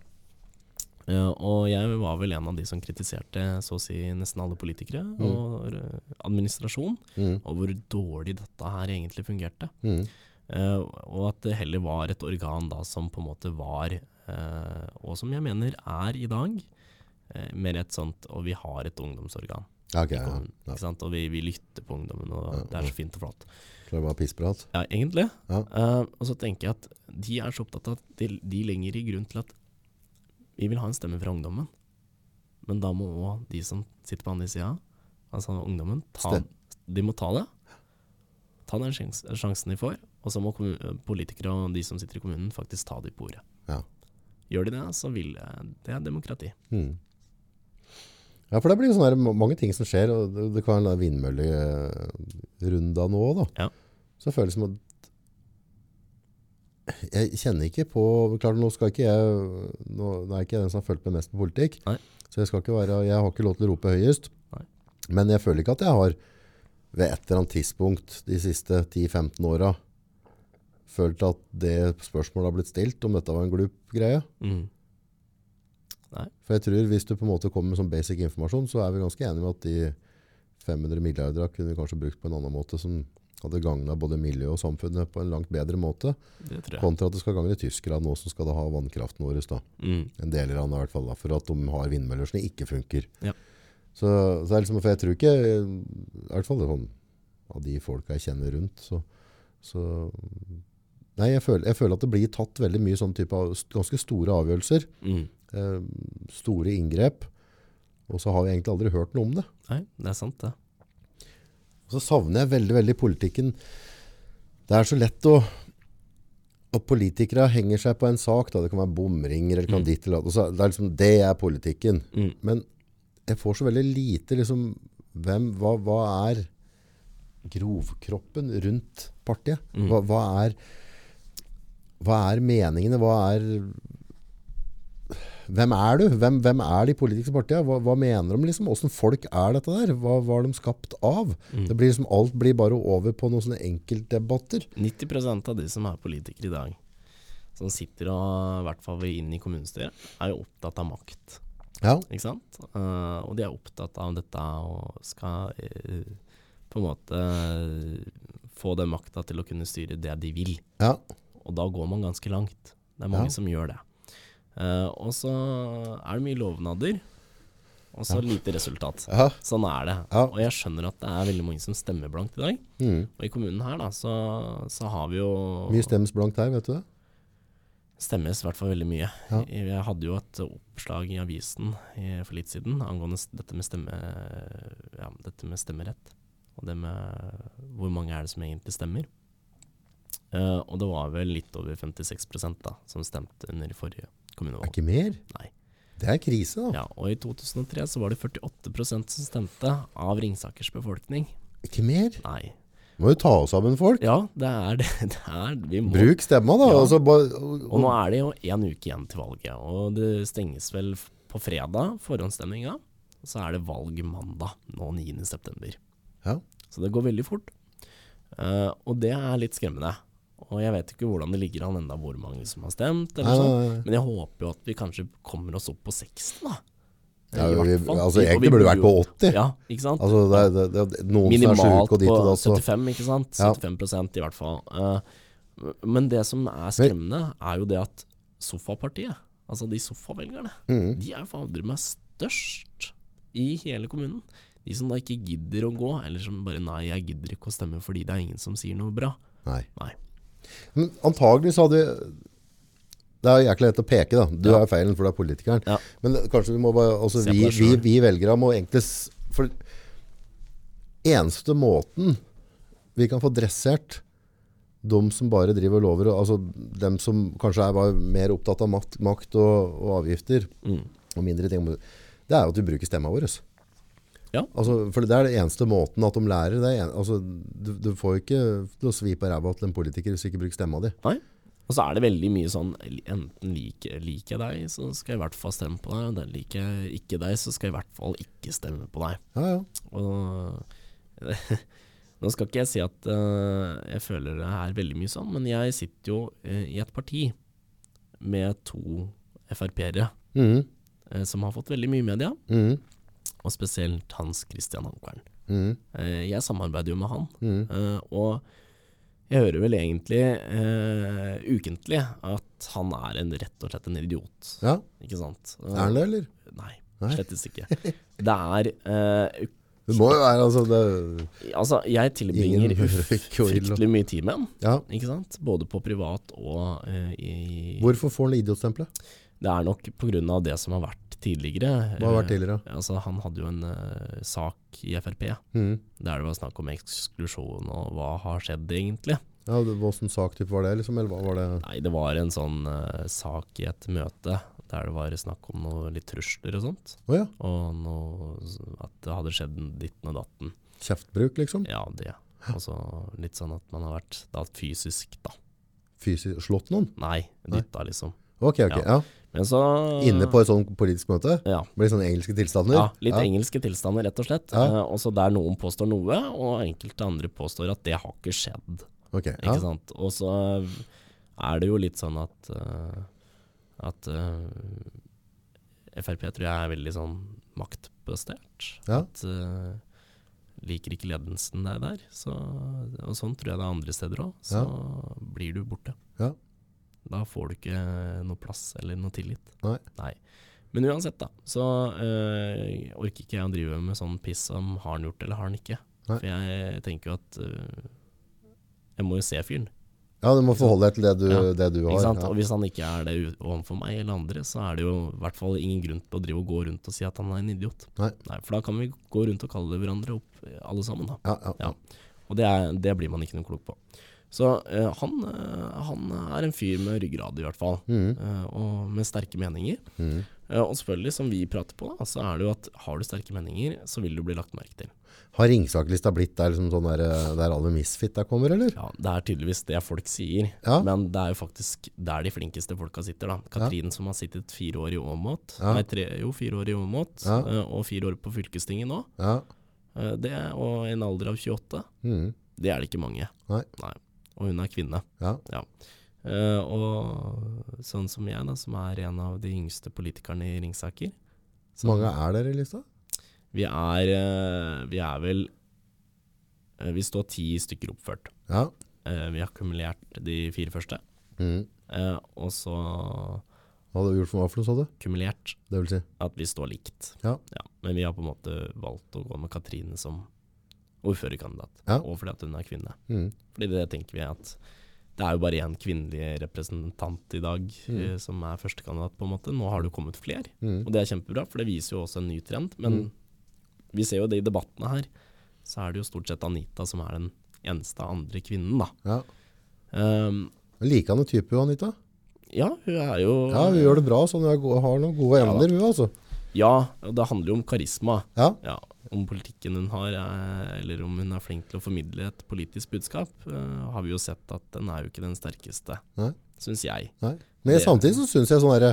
Eh, og jeg var vel en av de som kritiserte så å si nesten alle politikere og eh, administrasjon, Mm. og hvor dårlig dette her egentlig fungerte. Mm. Uh, og at det heller var et organ da som på en måte var, uh, og som jeg mener er i dag, uh, mer et sånt Og vi har et ungdomsorgan. Okay, kommunen, ja, ja. Og vi, vi lytter på ungdommen, og det er så fint og flott. Klarer bare å pissprat. Ja, egentlig. Ja. Uh, og så tenker jeg at de er så opptatt av at de, de lenger i grunn til at vi vil ha en stemme fra ungdommen. Men da må òg de som sitter på andre sida, altså ungdommen, ta, de må ta det. Ta den sjans, sjansen de får. Og så må politikere og de som sitter i kommunen faktisk ta det på ordet. Ja. Gjør de det, så vil det Det er demokrati. Mm. Ja, for det blir her mange ting som skjer, og det, det kan være en vindmøllerunde nå da. Ja. Så føles det som at jeg kjenner ikke på, klart nå skal ikke jeg, nå, er ikke jeg den som har følt med mest på politikk, Nei. så jeg skal ikke være, jeg har ikke lov til å rope høyest, Nei. men jeg føler ikke at jeg har ved et eller annet tidspunkt de siste 10-15 åra følt at det spørsmålet har blitt stilt, om dette var en glup greie. Mm. For jeg tror hvis du på en måte kommer med sånn basic informasjon, så er vi ganske enige med at de 500 milliarder kunne vi kanskje brukt på en annen måte som hadde gagna både miljøet og samfunnet på en langt bedre måte, Det kontra at det skal gagne tyskerne nå som skal da ha vannkraften vår. Da. Mm. En del av den i hvert fall, da, for at de har vindmøller som ikke funker. Ja. Så, så er liksom, for jeg tror ikke, i hvert fall sånn, av de folka jeg kjenner rundt, så, så Nei, jeg føler, jeg føler at det blir tatt veldig mye sånn type av ganske store avgjørelser Mm. eh, store inngrep, og så har vi egentlig aldri hørt noe om det. Nei, det er sant, det. Og så savner jeg veldig, veldig politikken. Det er så lett å at politikere henger seg på en sak, da. det kan være bomringer eller kan Mm. ditt eller datt, Det er liksom, det er politikken. Mm. Men jeg får så veldig lite liksom, hvem, hva, hva er grovkroppen rundt partiet? Mm. Hva, hva, er, hva er meningene? Hva er hvem er du? Hvem, hvem er de politiske partiene? Hva, hva mener de? liksom? Hvordan folk er dette der? Hva var de skapt av? Mm. Det blir liksom, alt blir bare over på noen sånne enkeltdebatter. 90% av de som er politikere i dag, som sitter og i hvert fall inn i kommunestyret, er jo opptatt av makt. Ja, Ikke sant? Uh, og de er opptatt av dette og skal uh, på en måte uh, få den makta til å kunne styre det de vil. ja, Og da går man ganske langt. Det er mange Ja. som gjør det. Eh, og så er det mye lovnader, og så Ja. lite resultat. ja. Sånn er det. Ja. Og jeg skjønner at det er veldig mange som stemmer blankt i dag. Mm. Og i kommunen her da, så, så har vi jo Mye stemmes blankt her, vet du det? Stemmes i hvert fall veldig mye. Jeg hadde jo et oppslag i avisen for litt siden angående dette med, stemme, ja, dette med stemmerett. Og det med hvor mange er det som egentlig stemmer. Uh, og det var vel litt over 56 da, som stemte under forrige Er ikke mer? Nei. Det er krise, da. Ja, og i 2003 så var det 48% som stemte av Ringsakers befolkning. Ikke mer. Nei. Må jo ta oss sammen, folk. Ja, det er det. det er, vi må. Bruk stemma, da. Ja. Altså, bare, Og nå er det jo én uke igjen til valget, og det stenges vel på fredag, forhåndsstemninga. Så er det valg mandag, nå 9.9. Ja. Så det går veldig fort. Uh, og det er litt skremmende. Og jeg vet ikke hvordan det ligger an enda hvor mange som har stemt, eller Nei, sånn. nei, nei. Men jeg håper jo at vi kanskje kommer oss opp på 60, da. Ja, vi, altså, egentlig burde det vært på 80. Ja, ikke sant? Altså, det, er- det, det, noen Minimalt som er sjuke og dit og datt. så- 75, ikke sant? 75% i hvert fall. Uh, men det som er skremmende, er jo det at sofapartiet, altså de sofavelgerne, mm. de er jo fader meg størst i hele kommunen. De som da ikke gidder å gå, eller som bare nei, jeg gidder ikke å stemme fordi det er ingen som sier noe bra. Nei. Nei. Men antagelig så hadde Det er jækla lett å peke, da. Du Ja. er feilen, for du er politikeren. Ja. Men kanskje vi må bare altså, vi, vi, vi velgere må egentlig For eneste måten vi kan få dressert de som bare driver lover, altså dem som kanskje er mer opptatt av makt, makt og, og avgifter, Mm. og mindre ting, det er jo at vi bruker stemma vår. Ja. Altså, for det er det eneste måten at de lærer. Det er en, altså, du, du får jo ikke til å svi på ræva til en politiker hvis du ikke bruker stemma di. Nei. Og så er det veldig mye sånn enten liker, liker jeg deg, så skal jeg i hvert fall stemme på deg. Og den liker jeg ikke deg, så skal jeg i hvert fall ikke stemme på deg. Ja, ja. Og nå skal ikke jeg si at uh, jeg føler det er veldig mye sånn, men jeg sitter jo uh, i et parti med to Frp-ere mm. uh, som har fått veldig mye media, Mhm. Og spesielt Hans Christian Ankeren. Mm. Eh, jeg samarbeider jo med han, mm. eh, og jeg hører vel egentlig uh, ukentlig at han er en, rett og slett en idiot, ja. ikke sant? Er han det, eller? Nei, Nei. slettes ikke. Det er uh, Det må jo være altså det, Altså, jeg tilbringer fryktelig mye tid med han, ja. ikke sant? Både på privat og i Hvorfor får han idiotstempelet? Det er nok av det som har vært tidligere. Hva har vært tidligere? Eh, Altså, han hadde jo en uh, sak i Frp mm. der det var snakk om eksklusjon og hva har skjedd egentlig. Ja, Hvilken saktype var det, liksom? Eller hva var det? Nei, det var en sånn uh, sak i et møte der det var snakk om noe litt trusler og sånt. Oh, ja. Og noe, at det hadde skjedd ditten og datten. Kjeftbruk, liksom? Ja, det. Altså litt sånn at man har vært da fysisk, da. Fysisk slått noen? Nei, dytta liksom. Ok, ok. Ja. Men så Inne på et sånn politisk møte? Ja. Blir sånne engelske tilstander? Ja, litt engelske tilstander, rett og slett. Ja. Eh, også der noen påstår noe, og enkelte andre påstår at det har ikke skjedd. Ok, ja. Ikke sant? Og så er det jo litt sånn at eh, at eh, Frp tror jeg er veldig sånn maktbestert. Ja. At uh, liker ikke ledelsen deg der, så, og sånn tror jeg det er andre steder òg, så blir du borte. Ja. Da får du ikke noe plass eller noe tillit. Nei. Men uansett, da, så øh, orker ikke jeg å drive med sånn piss om har han gjort eller har han ikke. Nei. For jeg tenker jo at øh, jeg må jo se fyren. Ja, du må forholde deg til det du, Ja, det du har. Ja. Og hvis han ikke er det overfor meg eller andre, så er det jo i hvert fall ingen grunn til å drive og gå rundt og si at han er en idiot. Nei. For da kan vi gå rundt og kalle hverandre opp, eh, alle sammen. da. Ja, ja. Ja. Og det, er, det blir man ikke noe klok på. Så eh, han, eh, han er en fyr med ryggrad, i hvert fall. Mm. eh, og med sterke meninger. Mm. Eh, og selvfølgelig, som vi prater på, da, så er det jo at har du sterke meninger, så vil du bli lagt merke til. Har Ringsakerlista blitt der, liksom sånn der, eh, der alle misfit der kommer, eller? Ja, Det er tydeligvis det folk sier, Ja. men det er jo faktisk der de flinkeste folka sitter. da. Katrin som har sittet fire år i Åmot, Ja. nei, tre, jo, fire år i Åmot, Ja. eh, og fire år på fylkestinget nå, Ja. det, og en alder av 28, Mm. det er det ikke mange. Nei. Og hun er kvinne. Ja. Eh, og sånn som jeg, da, som er en av de yngste politikerne i Ringsaker. Hvor mange er dere i lista? Vi er, uh, vi er vel uh, Vi står ti stykker oppført. Ja. Vi har kumulert de fire første. Mm. Og så Hva hadde du gjort for hva for noe, sa du? kumulert Det vil si. at vi står likt. Ja. Men vi har på en måte valgt å gå med Katrine som ordførerkandidat. Ja. Og fordi at hun er kvinne. Mm. Fordi det tenker vi at det er jo bare én kvinnelig representant i dag Mm. uh, som er førstekandidat, på en måte. Nå har det jo kommet flere, mm. og det er kjempebra, for det viser jo også en ny trend. Men Mm. vi ser jo det i debattene her, så er det jo stort sett Anita som er den eneste andre kvinnen, da. Ja. Um, Likende type, Anita. Ja, hun er jo Ja, hun gjør det bra. Sånn, hun har noen gode Ja evner, hun altså. Ja, det handler jo om karisma. Ja. Ja, Om politikken hun har, er, eller om hun er flink til å formidle et politisk budskap, eh, har vi jo sett at den er jo ikke den sterkeste, syns jeg. Nei. Men Det- samtidig så syns jeg sånn herre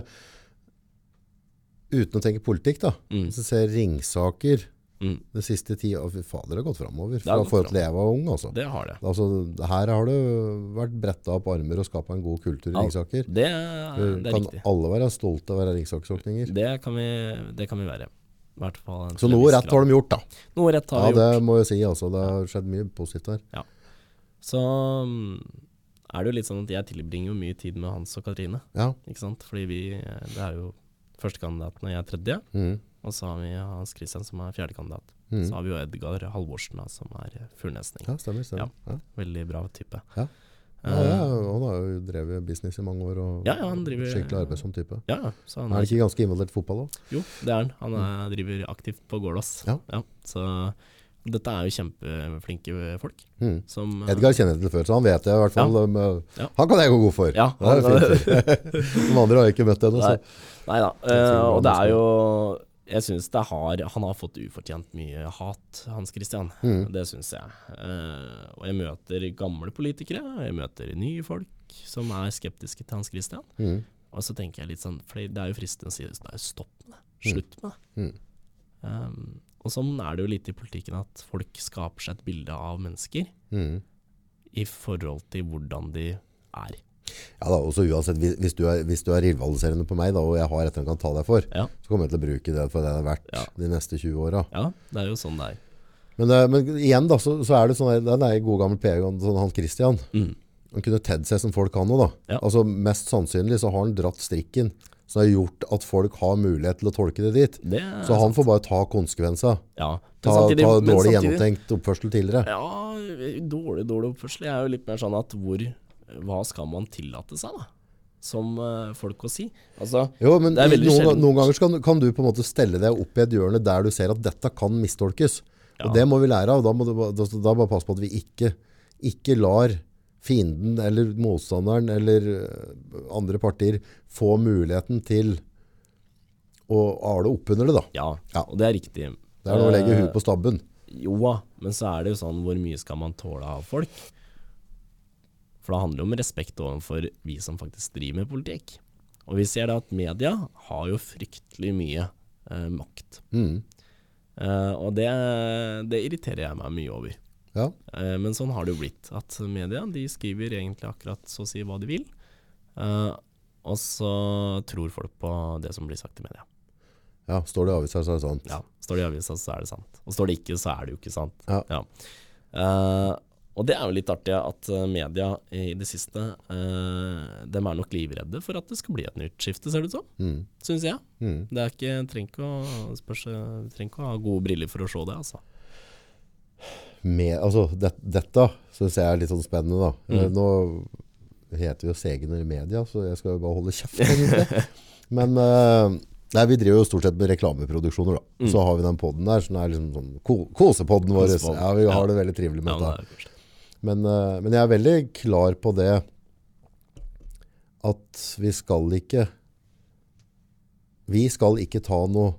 Uten å tenke politikk, da. Mm. Hvis du ser Ringsaker Mm. det siste tida Fy fader, det har gått framover. Fra forhold til jeg var ung, altså. Det har det. altså. Her har det vært bretta opp armer og skapa en god kultur i Ja, Ringsaker. Det, er- det er kan riktig. alle være stolte av å være Ringsaker-sokninger. Det kan, vi, det kan vi være. Hvert fall Så noe rett har de gjort, da. Noe rett har Ja, vi gjort. det må jeg si. altså. Det har skjedd mye positivt der. Så mm, er det jo litt sånn at jeg tilbringer jo mye tid med Hans og Katrine. Ja. Ikke sant? Fordi vi Det er jo førstekandidaten, og jeg er tredje. Mm. Og så har vi Hans Christian som er fjerdekandidat. Mm. Så har vi jo Edgar Halvorsen da, som er fullnesning. Ja, stemmer. stemmer. Ja. Veldig bra type. Ja. Eh, Ja, ja, han har jo drevet business i mange år og Ja, ja, driver- skikkelig arbeidsom type. ja, han Er han ikke ganske involvert i fotball òg? Jo, det er han. Han er, driver aktivt på Gålås. Ja. så dette er jo kjempeflinke folk. Mm. Som, eh, Edgar kjenner jeg til før, så han vet jeg i hvert fall. Ja. Han kan jeg gå god for. Ja, Det er han- fint. De andre har jeg ikke møtt ennå. Nei, da. Uh, eh, og det er jo Jeg syns det har Han har fått ufortjent mye hat, Hans Christian. Mm. Det syns jeg. Uh, og jeg møter gamle politikere, og jeg møter nye folk som er skeptiske til Hans Christian. Mm. Og så tenker jeg litt sånn For det er jo fristende å si nei, stopp med det. Slutt med det. Mm. Um, og sånn er det jo litt i politikken at folk skaper seg et bilde av mennesker Mm. i forhold til hvordan de er. Ja da, også uansett, hvis, du er, hvis du er rivaliserende på meg, da, og jeg har et eller annet jeg kan ta deg for, Ja. så kommer jeg til å bruke det for det det er verdt Ja. de neste 20 åra. Ja, det er jo sånn det er. Men, eh, men igjen, da, så, så er det sånn der- den er god gammel PG, sånn Hans Christian. Mm. Han kunne tedd seg som folk kan nå, da. Ja. Altså, mest sannsynlig så har han dratt strikken som har gjort at folk har mulighet til å tolke det dit. Det Så han sant. får bare ta konsekvenser. ja. Ta, samtidig- ta dårlig samtidig- gjennomtenkt oppførsel tidligere. Ja, dårlig, dårlig oppførsel. Jeg er jo litt mer sånn at hvor Hva skal man tillate seg, da? Som eh, folk å si. Altså, Jo, men er noen, noen ganger kan, kan du på en måte stelle deg opp i et hjørne der du ser at dette kan mistolkes. Ja. Og det må vi lære av. Da må du da, da bare passe på at vi ikke, ikke lar fienden eller motstanderen eller øh, andre partier få muligheten til å ale opp under det. da. ja, Ja. og det er riktig. Det er noe å legge Eh, huet på stabben. Jo da, men så er det jo sånn hvor mye skal man tåle av folk? For det handler jo om respekt overfor vi som faktisk driver med politikk. Og vi ser da at media har jo fryktelig mye eh, makt. Mm. Eh, og det, det irriterer jeg meg mye over. Ja. Eh, men sånn har det jo blitt. At media de skriver egentlig akkurat så å si hva de vil. Eh, og så tror folk på det som blir sagt i media. ja, står det i avisa, så er det sant. Ja, Står det i avisa, så er det sant. Og står det ikke, så er det jo ikke sant. Ja. Eh, og det er jo litt artig at eh, media i det siste eh, De er nok livredde for at det skal bli et nytt skifte, ser det ut som. Mm. Syns jeg. Mm. Det er ikke, trenger ikke å spørs, trenger ikke å ha gode briller for å se det, altså. Med, altså, det, dette syns jeg er litt sånn spennende. da. Mm. Eh, Nå heter vi jo Segener i media, så jeg skal jo bare holde kjeft. egentlig. Men eh, nei, vi driver jo stort sett med reklameproduksjoner. da. Mm. Så har vi den podden der, som er liksom sånn ko kosepodden vår. Ja, Vi har det veldig trivelig med Ja, men dette. Men, eh, men jeg er veldig klar på det at vi skal ikke Vi skal ikke ta noe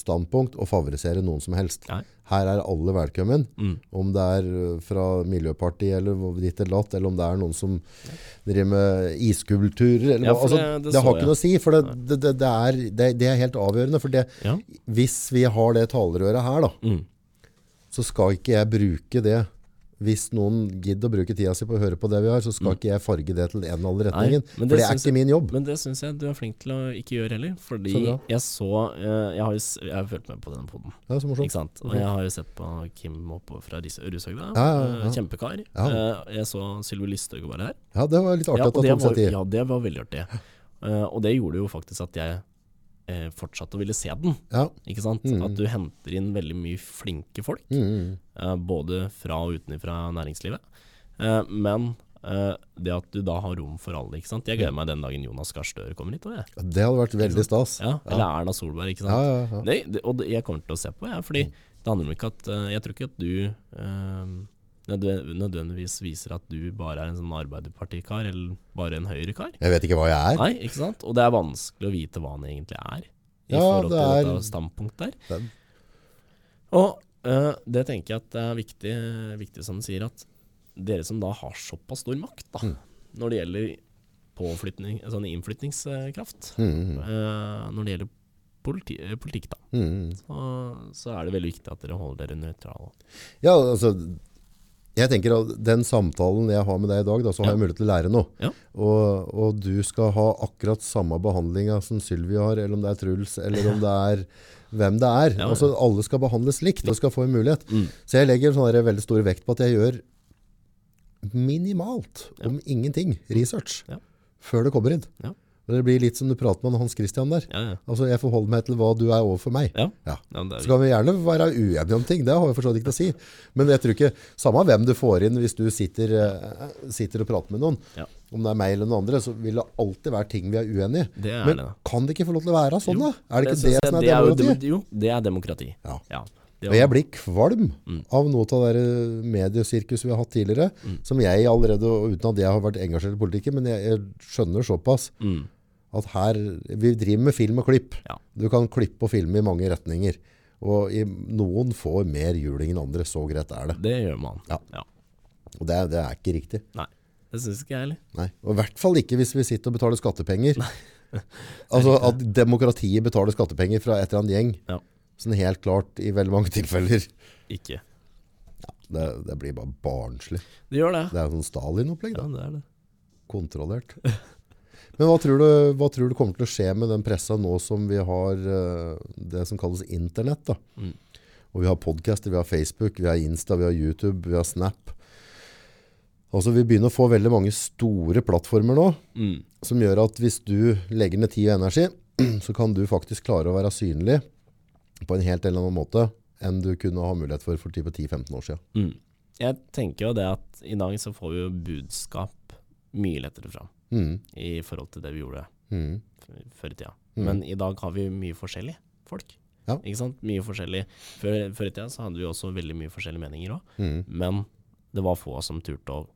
standpunkt og favorisere noen som helst. Nei. Her er alle velkommen. Mm. Om det er eh, fra Miljøpartiet eller ditt eller datt, eller om det er noen som driver med iskulpturer. Eller Ja, altså, det- det, det har ikke jeg. noe å si, for det, det, det, det, er, det, er helt avgjørende. For det, Ja. hvis vi har det talerøret her, da, Mm. så skal ikke jeg bruke det hvis noen gidder å bruke tida si på å høre på det vi har, så skal ikke jeg farge det til en eller annen retningen. men for det er ikke ikke min jobb. Men det syns jeg du er flink til å ikke gjøre heller. Fordi Så jeg så eh, Jeg har jo jeg har fulgt med på denne poden. Er så morsomt. Ikke sant? Og jeg har jo sett på Kim oppe fra Rushøgda. Ja, ja, ja. eh, Kjempekar. Ja. Eh, Jeg så Sylvi Listhaug være her. Ja, det var litt artig Ja, at du tok var, seg tid. ja, det var veldig artig. Og det gjorde jo faktisk at jeg eh, fortsatt å ville se den. Ja. Ikke sant? Mm. At du henter inn veldig mye flinke folk. Mm, mm. eh, både fra og utenfra næringslivet. Eh, men eh, det at du da har rom for alle. ikke sant? Jeg gleder meg den dagen Jonas Gahr Støre kommer hit. Også. Ja, Det hadde vært veldig stas. Ja, eller Erna Solberg. ikke sant? Ja, ja, ja. Det, det, og det, jeg kommer til å se på, jeg, fordi det handler om ikke at eh, Jeg tror ikke at du eh, nødvendigvis viser at du bare er en sånn arbeiderpartikar, eller bare en høyrekar. Jeg vet ikke hva jeg er. Nei, ikke sant? Og det er vanskelig å vite hva han egentlig er, i Ja, forhold det til er- dette standpunktet der. Det er- Og uh, det tenker jeg at det er viktig, viktig som du sier, at dere som da har såpass stor makt da, Mm. når det gjelder påflytning, sånn innflytningskraft, Mm, mm, Uh, når det gjelder politi eh, politikk, da, mm. så, så er det veldig viktig at dere holder dere nøytrale. Ja, altså jeg tenker at Den samtalen jeg har med deg i dag, da, så har Ja. jeg mulighet til å lære noe. Ja. Og, og du skal ha akkurat samme behandlinga som Sylvi har, eller om det er Truls, eller om det er hvem det er. Ja, ja. Altså Alle skal behandles likt og skal få en mulighet. Mm. Så jeg legger sånn veldig stor vekt på at jeg gjør minimalt, om ingenting, research Ja. før det kommer inn. Det blir litt som du prater med Hans Christian der. Ja, ja. Altså Jeg forholder meg til hva du er overfor meg. ja. Ja. ja er Så kan vi gjerne være uenige om ting, det har vi forstått ikke til å si. Men jeg tror ikke, samme hvem du får inn hvis du sitter, eh, sitter og prater med noen, Ja. om det er meg eller noen andre, så vil det alltid være ting vi er uenige i. Er Men det. kan det ikke få lov til å være sånn, da? Er det ikke det, det, som er jo demokrati? dem- Jo, det er demokrati. Ja. Og jeg blir kvalm Mm. av noe av det mediesirkuset mediesirkus vi har hatt tidligere, Mm. som jeg allerede, uten at jeg har vært engasjert i politikken, men jeg, jeg skjønner såpass mm. at her, vi driver med film og klipp. Ja. Du kan klippe og filme i mange retninger. Og i, noen får mer juling enn andre, så greit er det. Det gjør man. Ja. ja. Og det, det er ikke riktig. Nei, det syns ikke jeg heller. Nei. Og i hvert fall ikke hvis vi sitter og betaler skattepenger. altså at demokratiet betaler skattepenger fra et eller annet gjeng. Ja. Sånn helt klart i veldig mange tilfeller. Ikke. Det, det blir bare barnslig. Det gjør det. Det er sånn Stalin-opplegg. Ja, det er det. Kontrollert. Men hva tror, du, hva tror du kommer til å skje med den pressa nå som vi har eh, det som kalles internett? da? Mm. Og vi har podcaster, vi har Facebook, vi har Insta, vi har YouTube, vi har Snap. Altså Vi begynner å få veldig mange store plattformer nå, Mm. som gjør at hvis du legger ned tid og energi, så kan du faktisk klare å være synlig på en helt annen måte enn du kunne ha mulighet for for 10-15 år siden. Mm. Jeg tenker jo det at i dag så får vi jo budskap mye lettere fram Mm. i forhold til det vi gjorde Mm. før i tida. Mm. Men i dag har vi mye forskjellig folk. Ja. Ikke sant? Mye forskjellig. Før, før i tida så hadde vi også veldig mye forskjellige meninger òg, Mm. men det var få som turte å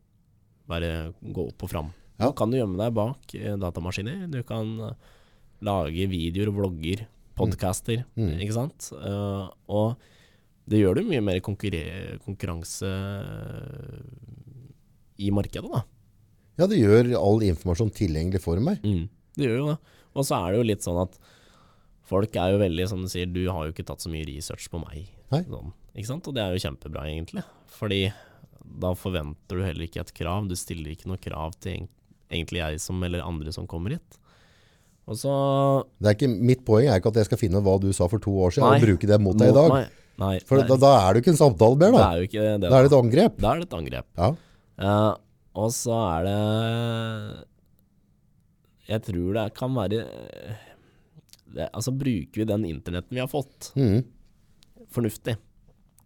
bare gå opp og fram. Ja. Nå kan du gjemme deg bak eh, datamaskiner. Du kan eh, lage videoer, og vlogger, podcaster, Mm. ikke sant? Uh, og det gjør det mye mer konkurranse i markedet, da. Ja, det gjør all informasjon tilgjengelig for meg. Mm. Det gjør jo det. Og så er det jo litt sånn at folk er jo veldig, som du sier, du har jo ikke tatt så mye research på meg. Sånn, ikke sant? Og det er jo kjempebra, egentlig. Fordi da forventer du heller ikke et krav. Du stiller ikke noe krav til egentlig jeg som, eller andre som kommer hit. Og så Det er ikke, mitt poeng er ikke at jeg skal finne hva du sa for to år siden Nei. og bruke det mot deg i dag. Nei, nei For da, da er det jo ikke en samtale mer, det er jo ikke det. Da er det et angrep. Da er det et angrep. Ja. Uh, og så er det Jeg tror det kan være det, Altså, bruker vi den internetten vi har fått, Mm. fornuftig,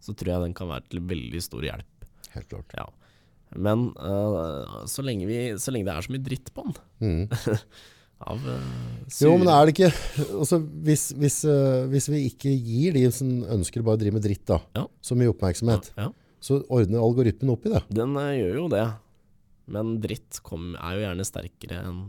så tror jeg den kan være til veldig stor hjelp. Helt klart. Ja. Men uh, så, lenge vi, så lenge det er så mye dritt på den Mm. av uh, Jo, men er det ikke altså, hvis, hvis, uh, hvis vi ikke gir de som ønsker bare å drive med dritt, da, Ja. så mye oppmerksomhet, ja, så ordner algoritmen opp i det. Den uh, gjør jo det. Men dritt kom, er jo gjerne sterkere enn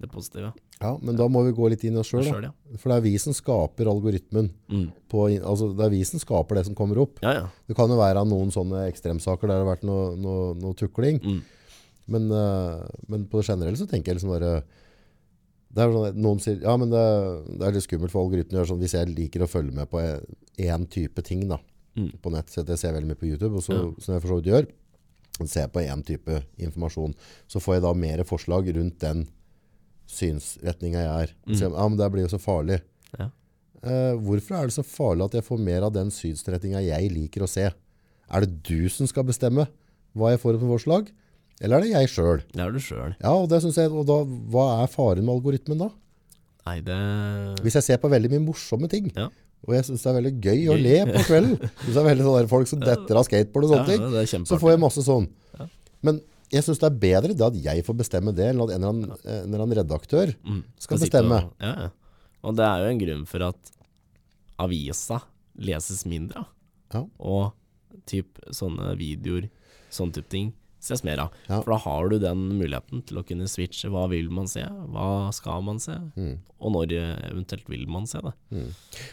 det positive. Ja, Men da må vi gå litt inn i oss sjøl. Ja. For det er vi som skaper algoritmen. Mm. På, altså, det er vi som skaper det som kommer opp. ja, ja. Det kan jo være noen sånne ekstremsaker der det har vært noe, noe, noe tukling. Mm. Men, men på det generelle så tenker jeg liksom bare sånn, at Noen sier ja, men det, det er litt skummelt for algoritmen gjøre sånn hvis jeg liker å følge med på én type ting da, Mm. på nett. Så jeg ser veldig mye på YouTube, og så, Ja. som jeg for så vidt gjør, ser jeg på én type informasjon. Så får jeg da mer forslag rundt den synsretninga jeg er. Så, ja, men det blir jo så farlig. Ja. Eh, hvorfor er det så farlig at jeg får mer av den synsretninga jeg liker å se? Er det du som skal bestemme hva jeg får som forslag? Eller er det jeg sjøl? Det er du sjøl. Ja, og jeg, og da, hva er faren med algoritmen da? Nei, det Hvis jeg ser på veldig mye morsomme ting, Ja. og jeg synes det er veldig gøy å le på kvelden, hvis det er veldig sånne folk som detter av skateboard og sånne ting, så får jeg masse sånn. Ja. Men jeg synes det er bedre det at jeg får bestemme det, enn at en eller annen, en eller annen redaktør Mm. skal skal bestemme. Og, ja, ja. og det er jo en grunn for at avisa leses mindre. Ja. Og typ sånne videoer sånne type ting ses mer av. Ja. For da har du den muligheten til å kunne switche. Hva vil man se? Hva skal man se? Mm. Og når eh, eventuelt vil man se det?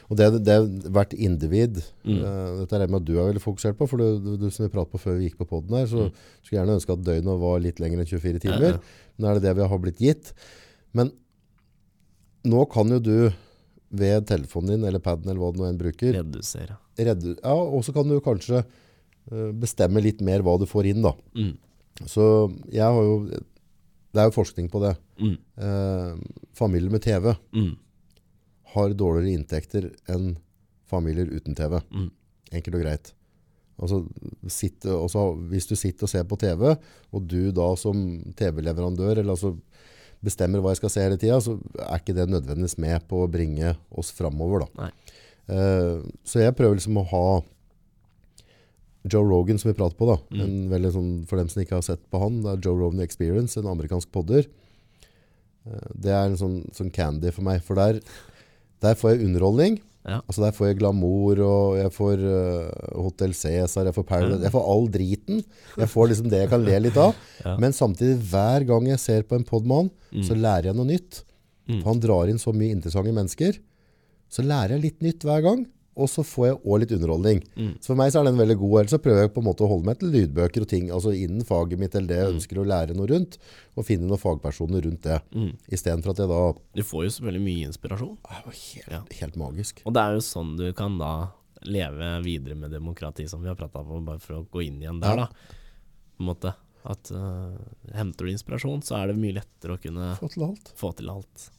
Og det, det hvert individ, Mm. Uh, dette er det med at du er veldig fokusert på, for du, du, som vi pratet på før vi gikk på podden her, så Mm. skulle jeg gjerne ønske at døgnet var litt lenger enn 24 timer. ja. Men er det det vi har blitt gitt? Men nå kan jo du ved telefonen din eller paden eller hva du nå enn bruker, Redusere. Redu ja, og så kan du kanskje bestemme litt mer hva du får inn da. Mm. Så jeg har jo, det er jo forskning på det. Mm. Eh, familier med TV Mm. har dårligere inntekter enn familier uten TV. Mm. Enkelt og greit. Altså, sitte, også, hvis du sitter og ser på TV, og du da som TV-leverandør eller altså bestemmer hva jeg skal se hele tida, så er ikke det nødvendigvis med på å bringe oss framover. Da. Eh, så jeg prøver liksom å ha Joe Rogan, som vi prater på, da. Mm. En veldig sånn, for dem som ikke har sett på han, det er Joe Rogan Experience, en amerikansk podder. Eh, det er en sånn, sånn candy for meg, for der, der får jeg underholdning. Ja. Altså Der får jeg glamour, og jeg får uh, Hotel Cæsar, jeg får Paradise Jeg får all driten. Jeg får liksom det jeg kan le litt av. Ja. Men samtidig, hver gang jeg ser på en podmann, så lærer jeg noe nytt. Mm. For han drar inn så mye interessante mennesker. Så lærer jeg litt nytt hver gang, og så får jeg òg litt underholdning. Mm. Så for meg så er den veldig god. Ellers så prøver jeg på en måte å holde meg til lydbøker og ting altså innen faget mitt eller det jeg ønsker å lære noe rundt, og finne noen fagpersoner rundt det. Mm. Istedenfor at jeg da Du får jo så veldig mye inspirasjon. Det var helt, Ja. helt magisk. Og det er jo sånn du kan da leve videre med demokrati, som vi har prata om, bare for å gå inn igjen der, Ja. da. På en måte. At uh, henter du inspirasjon, så er det mye lettere å kunne Få til alt. få til alt.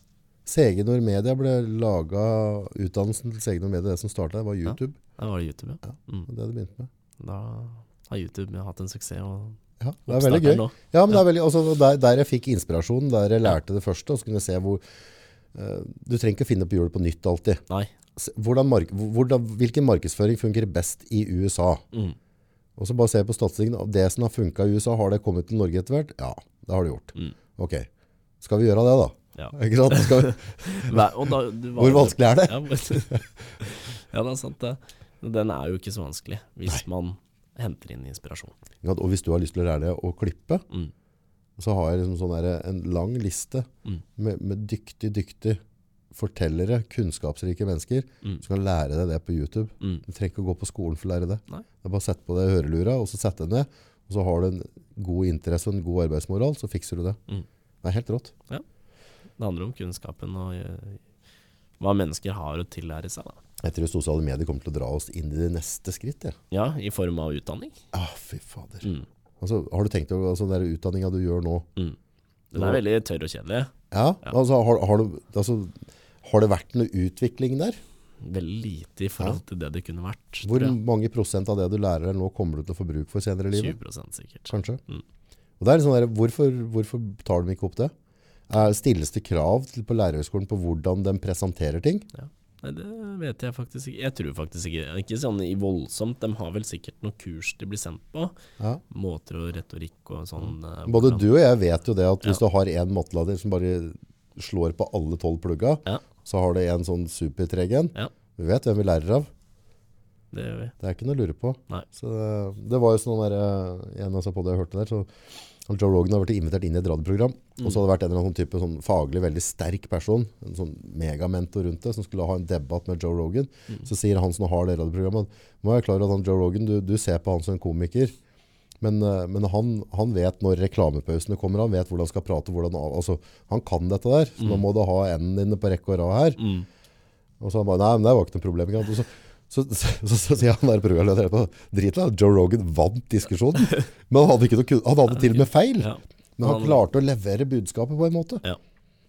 CG Nordmedia ble laga Utdannelsen til CG Nordmedia, det som starta, var YouTube. Ja, det var YouTube, ja. Ja. Mm. Det det begynte med. Da har YouTube hatt en suksess. Og Ja, det er veldig gøy. nå. Ja, men det er veldig, altså, der, der jeg fikk inspirasjonen, der jeg lærte det første, og så kunne jeg se hvor uh, Du trenger ikke å finne på hjulet på nytt alltid. Nei. Hvordan mark, hvordan, hvilken markedsføring fungerer best i USA? Mm. Og så bare se på statistikken. Det som har funka i USA, har det kommet til Norge etter hvert? Ja, det har det gjort. Mm. Ok, skal vi gjøre det da? Ja. Ikke sant? Skal da, hvor vanskelig er det? Ja, men, ja, det er sant det. Den er jo ikke så vanskelig hvis man henter inn inspirasjon. Og hvis du har lyst til å lære deg å klippe, Mm. så har jeg liksom sånn der, en lang liste Mm. med, med dyktig, dyktig fortellere, kunnskapsrike mennesker, Mm. som kan lære deg det på YouTube. Mm. Du trenger ikke å gå på skolen for å lære det. Nei. Det er bare å sette på deg hørelura, og så sette deg ned, og så har du en god interesse og en god arbeidsmoral, så fikser du det. Mm. Det er helt rått. Det handler om kunnskapen og øh, hva mennesker har å tillære seg. Da. Jeg tror sosiale medier kommer til å dra oss inn i det neste skritt. Ja. Ja, i form av utdanning. Ah, fy fader. Mm. Altså, har du tenkt over altså, den utdanninga du gjør nå? Mm. Den er veldig tørr og kjedelig. Ja, Ja. Altså, har, har, du, altså, har det vært noe utvikling der? Veldig lite i forhold til det det kunne vært. Hvor mange prosent av det du lærer deg nå kommer du til å få bruk for senere i livet? 20% sikkert. Kanskje. Mm. Og det er sånn der, hvorfor, hvorfor tar de ikke opp det? Er, stilles det krav til, på lærerhøgskolen på hvordan de presenterer ting? Nei, det vet jeg faktisk ikke. Jeg tror faktisk ikke Ikke sånn i voldsomt. De har vel sikkert noen kurs de blir sendt på. Ja. Måter og retorikk og sånn. eh, Både du og jeg vet jo det at hvis Ja. du har en mattelader som bare slår på alle tolv plugga, Ja. så har du en sånn supertreg en. Ja. Vi vet hvem vi lærer av. Det gjør vi. Det er ikke noe å lure på. Nei. Så det, det var jo sånn der, eh, en av på det jeg hørte der, så Joe Rogan har vært invitert inn i et radioprogram, og så hadde det vært en eller annen sånn type sånn faglig veldig sterk person, en sånn megamentor rundt det, som skulle ha en debatt med Joe Rogan. Så sier han som har det radioprogrammet, må jeg klare at han Joe Rogan, du, du ser på han som en komiker, men, eh, men han, han vet når reklamepausene kommer, han vet hvordan han skal prate, hvordan, altså, han kan dette der, så nå må du ha endene dine på rekke og rad her. Mm. Og så han bare, nei, men det var ikke noe problem. Ikke? Og Så, så, så, så, så sier han der programlederen etterpå, drit da, Joe Rogan vant diskusjonen. Men han hadde, ikke noe, han hadde til og med feil. Ja. Men han Han- klarte å levere budskapet på en måte.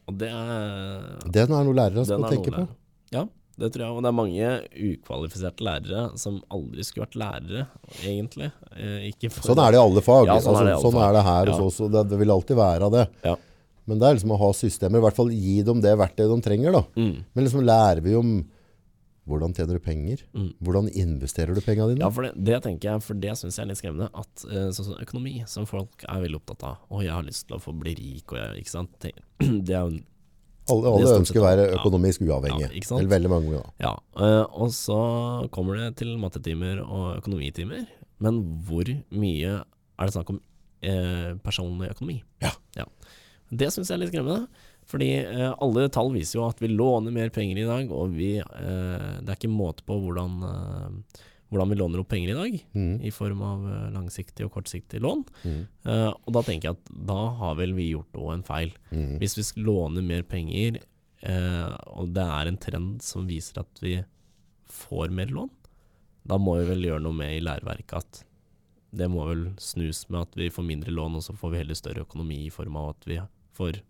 Og det er Den er noe lærere skal tenke på. Ja, det tror jeg. Og det er mange ukvalifiserte lærere som aldri skulle vært lærere, egentlig. Eh, Sånn er det i alle fag. Ja, sånn er det altså, sånn er det her Ja. også. og det, det vil alltid være det. Ja. Men det er liksom å ha systemer, i hvert fall gi dem det verktøyet de trenger. da. Mm. Men liksom lærer vi om hvordan tjener du penger? Mm. Hvordan investerer du pengene dine? Ja, for det, det tenker jeg, for det syns jeg er litt skremmende. At eh, sånn økonomi, som folk er veldig opptatt av. Og jeg har lyst til å få bli rik, og jeg, ikke sant. Det, er jo alle alle ønsker å være ja. økonomisk. Ja, ikke sant? Eller veldig mange. da. Ja, uh, og så kommer det til mattetimer og økonomitimer. Men hvor mye er det snakk om uh, personlig økonomi. Ja. Det syns jeg er litt skremmende. Fordi eh, alle tall viser jo at vi låner mer penger i dag, og vi, eh, det er ikke måte på hvordan, eh, hvordan vi låner opp penger i dag, Mm. i form av eh, langsiktig og kortsiktig lån. Mm. Eh, og da tenker jeg at da har vel vi gjort òg en feil. Mm. Hvis vi skal låne mer penger, eh, og det er en trend som viser at vi får mer lån, da må vi vel gjøre noe med i læreverket at det må vel snus med at vi får mindre lån, og så får vi heller større økonomi i form av at vi får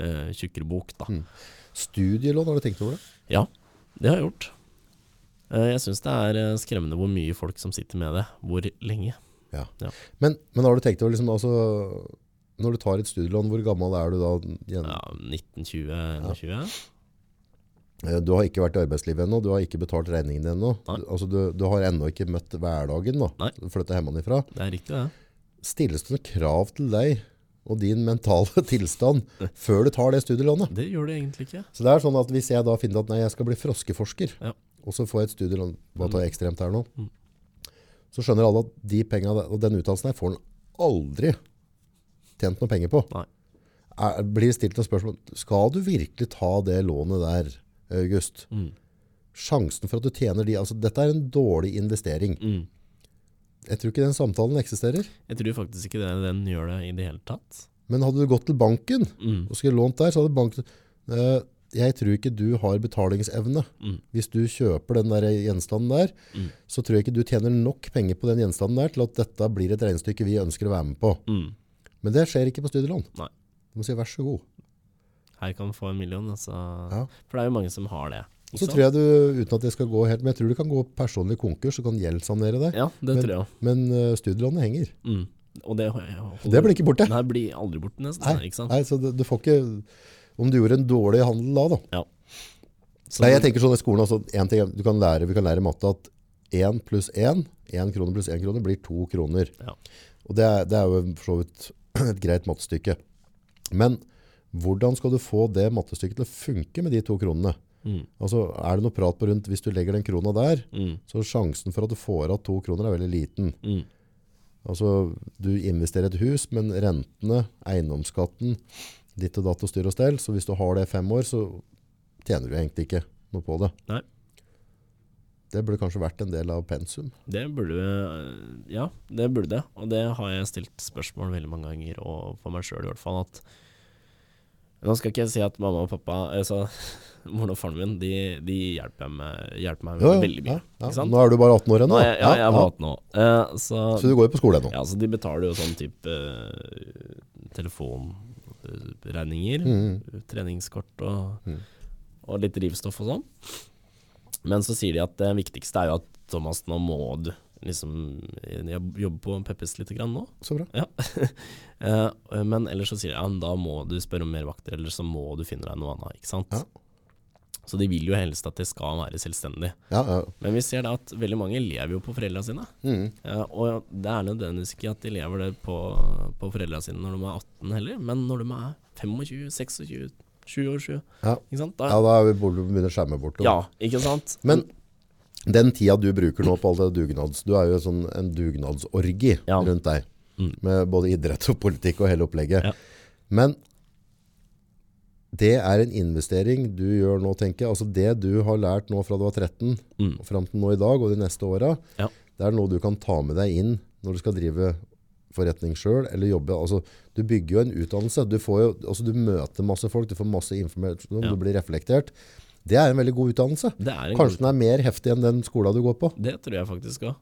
eh, tjukkere bok, da. Mm. Studielån, har du tenkt over det? Ja, det har jeg gjort. Eh, jeg syns det er eh, skremmende hvor mye folk som sitter med det, hvor lenge. Men, men har du tenkt over liksom, altså, Når du tar et studielån, hvor gammel er du da? igjen? Ja, 1920-21. Ja. Du har ikke vært i arbeidslivet ennå, du har ikke betalt regningene ennå. Altså, du, du har ennå ikke møtt hverdagen da, Nei. du flytter hjemmefra. Det er riktig, det. Stilles det noen krav til deg og din mentale tilstand før du tar det studielånet? Det gjør det egentlig ikke. Så det er sånn at hvis jeg da finner at nei, jeg skal bli froskeforsker, Ja. og så får jeg et studielån, bare ta ekstremt her nå, Mm. så skjønner alle at de pengene, og den utdannelsen her får han aldri tjent noe penger på. Nei. Er, blir stilt noen spørsmål, skal du virkelig ta det lånet der, August? Mm. Sjansen for at du tjener de, altså dette er en dårlig investering. Mm. Jeg tror ikke den samtalen eksisterer. Jeg tror faktisk ikke det, den gjør det i det hele tatt. Men hadde du gått til banken Mm. og skulle lånt der, så hadde banken eh, Jeg tror ikke du har betalingsevne. Mm. Hvis du kjøper den der gjenstanden der, Mm. så tror jeg ikke du tjener nok penger på den gjenstanden der til at dette blir et regnestykke vi ønsker å være med på. Mm. Men det skjer ikke på studielån. Nei. Du må si vær så god. Her kan du få en million, altså. Ja. For det er jo mange som har det. Så tror jeg du, uten at det skal gå helt, men jeg tror du kan gå personlig konkurs og kan gjeldssanere deg. Ja, det Men- tror jeg. Men uh, studielånet henger. Mm. Og det, Det blir ikke borte. Nei, blir aldri borte, nesten. Nei, ikke sant? Nei, så du, du får ikke Om du gjorde en dårlig handel da, da. Så Nei, jeg tenker sånn i skolen en ting, du kan lære, Vi kan lære i matte at 1 pluss 1, 1 krone pluss 1 krone, blir 2 kroner. Ja. Og det er, det er jo for så vidt et greit mattestykke. Men hvordan skal du få det mattestykket til å funke med de to kronene? Mm. Altså, Er det noe prat på rundt hvis du legger den krona der, Mm. så sjansen for at du får av to kroner er veldig liten. Mm. Altså, Du investerer et hus, men rentene, eiendomsskatten, ditt og datt og styr og stell, så hvis du har det i fem år, så tjener du egentlig ikke noe på det. Nei. Det burde kanskje vært en del av pensum. Det burde øh, Ja, det burde det. Og det har jeg stilt spørsmål veldig mange ganger, og for meg sjøl i hvert fall, at Nå skal ikke jeg si at mamma og pappa altså, Moren og faren min de, de hjelper meg, hjelper meg jo, jo. veldig mye. ja, ja. Nå er du bare 18 år ennå. Nå ja, jeg er 18 år. Uh, så, Så du går jo på skole ennå. ja, så de betaler jo sånn type uh, telefonregninger, Mm. treningskort og, Mm. og litt drivstoff og sånn. Men så sier de at det viktigste er jo at Thomas, nå må du liksom Jeg jobber på Peppes lite grann nå. Så bra. Ja. Eh, men ellers så sier de ja, da må du spørre om mer vakter, eller så må du finne deg noe annet. Ikke sant? Ja. Så de vil jo helst at de skal være selvstendige. Ja, ja. Men vi ser da at veldig mange lever jo på foreldra sine. Mm. Ja, og det er nødvendigvis ikke at de lever det på, på foreldra sine når de er 18 heller, men når de er 25, 26, 27 år, 7. Ja. Da, ja, da er vi begynner å skjerme bort. ja, ikke sant? Men den tida du bruker nå på all det dugnads, du er jo sånn en dugnadsorgi rundt deg. Mm. Med både idrett og politikk og hele opplegget. Ja. Men det er en investering du gjør nå, tenker jeg. Altså det du har lært nå fra du var 13 Mm. og fram til nå i dag og de neste åra, Ja. det er noe du kan ta med deg inn når du skal drive forretning sjøl eller jobbe. Altså, du bygger jo en utdannelse. Du, får jo, altså, du møter masse folk, du får masse informasjon, Ja. du blir reflektert. Det er en veldig god utdannelse. Det er en Kanskje god, den er mer heftig enn den skolen du går på. Det tror jeg faktisk òg.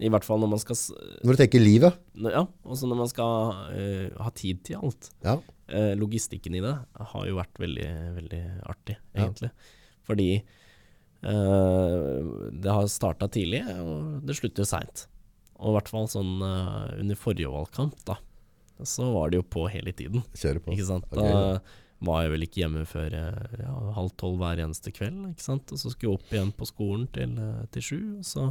I hvert fall når man skal Når du tenker livet. Ja, også når man skal uh, ha tid til alt. Ja. Eh, logistikken i det har jo vært veldig, veldig artig, Ja. egentlig. Fordi eh, det har starta tidlig, og det slutter seint. Og i hvert fall sånn eh, under forrige valgkamp, da, så var det jo på hele tiden. Kjøre på. Ikke sant? Da var jeg vel ikke hjemme før eh, ja, halv tolv hver eneste kveld, ikke sant. Og så skulle jeg opp igjen på skolen til, eh, til sju, og så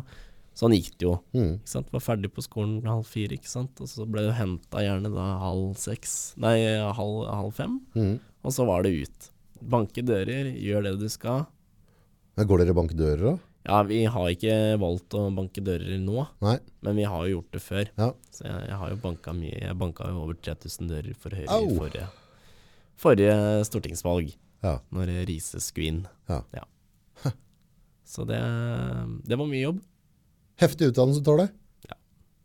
Sånn gikk det jo. Mm. Ikke sant? Var ferdig på skolen halv fire, ikke sant. Og så ble du henta gjerne da halv seks, nei halv, halv fem. Mm. Og så var det ut. Banke dører, gjør det du skal. Men Går dere bank dører da? Ja, vi har ikke valgt å banke dører nå, Nei. men vi har jo gjort det før. Ja. Så jeg, jeg har jo banka mye. Jeg banka jo over 3000 dører for Høyre Au. i forrige, forrige stortingsvalg, Ja. når Riise skulle inn. Ja. Så det, det var mye jobb. Heftig utdannelse du tar deg.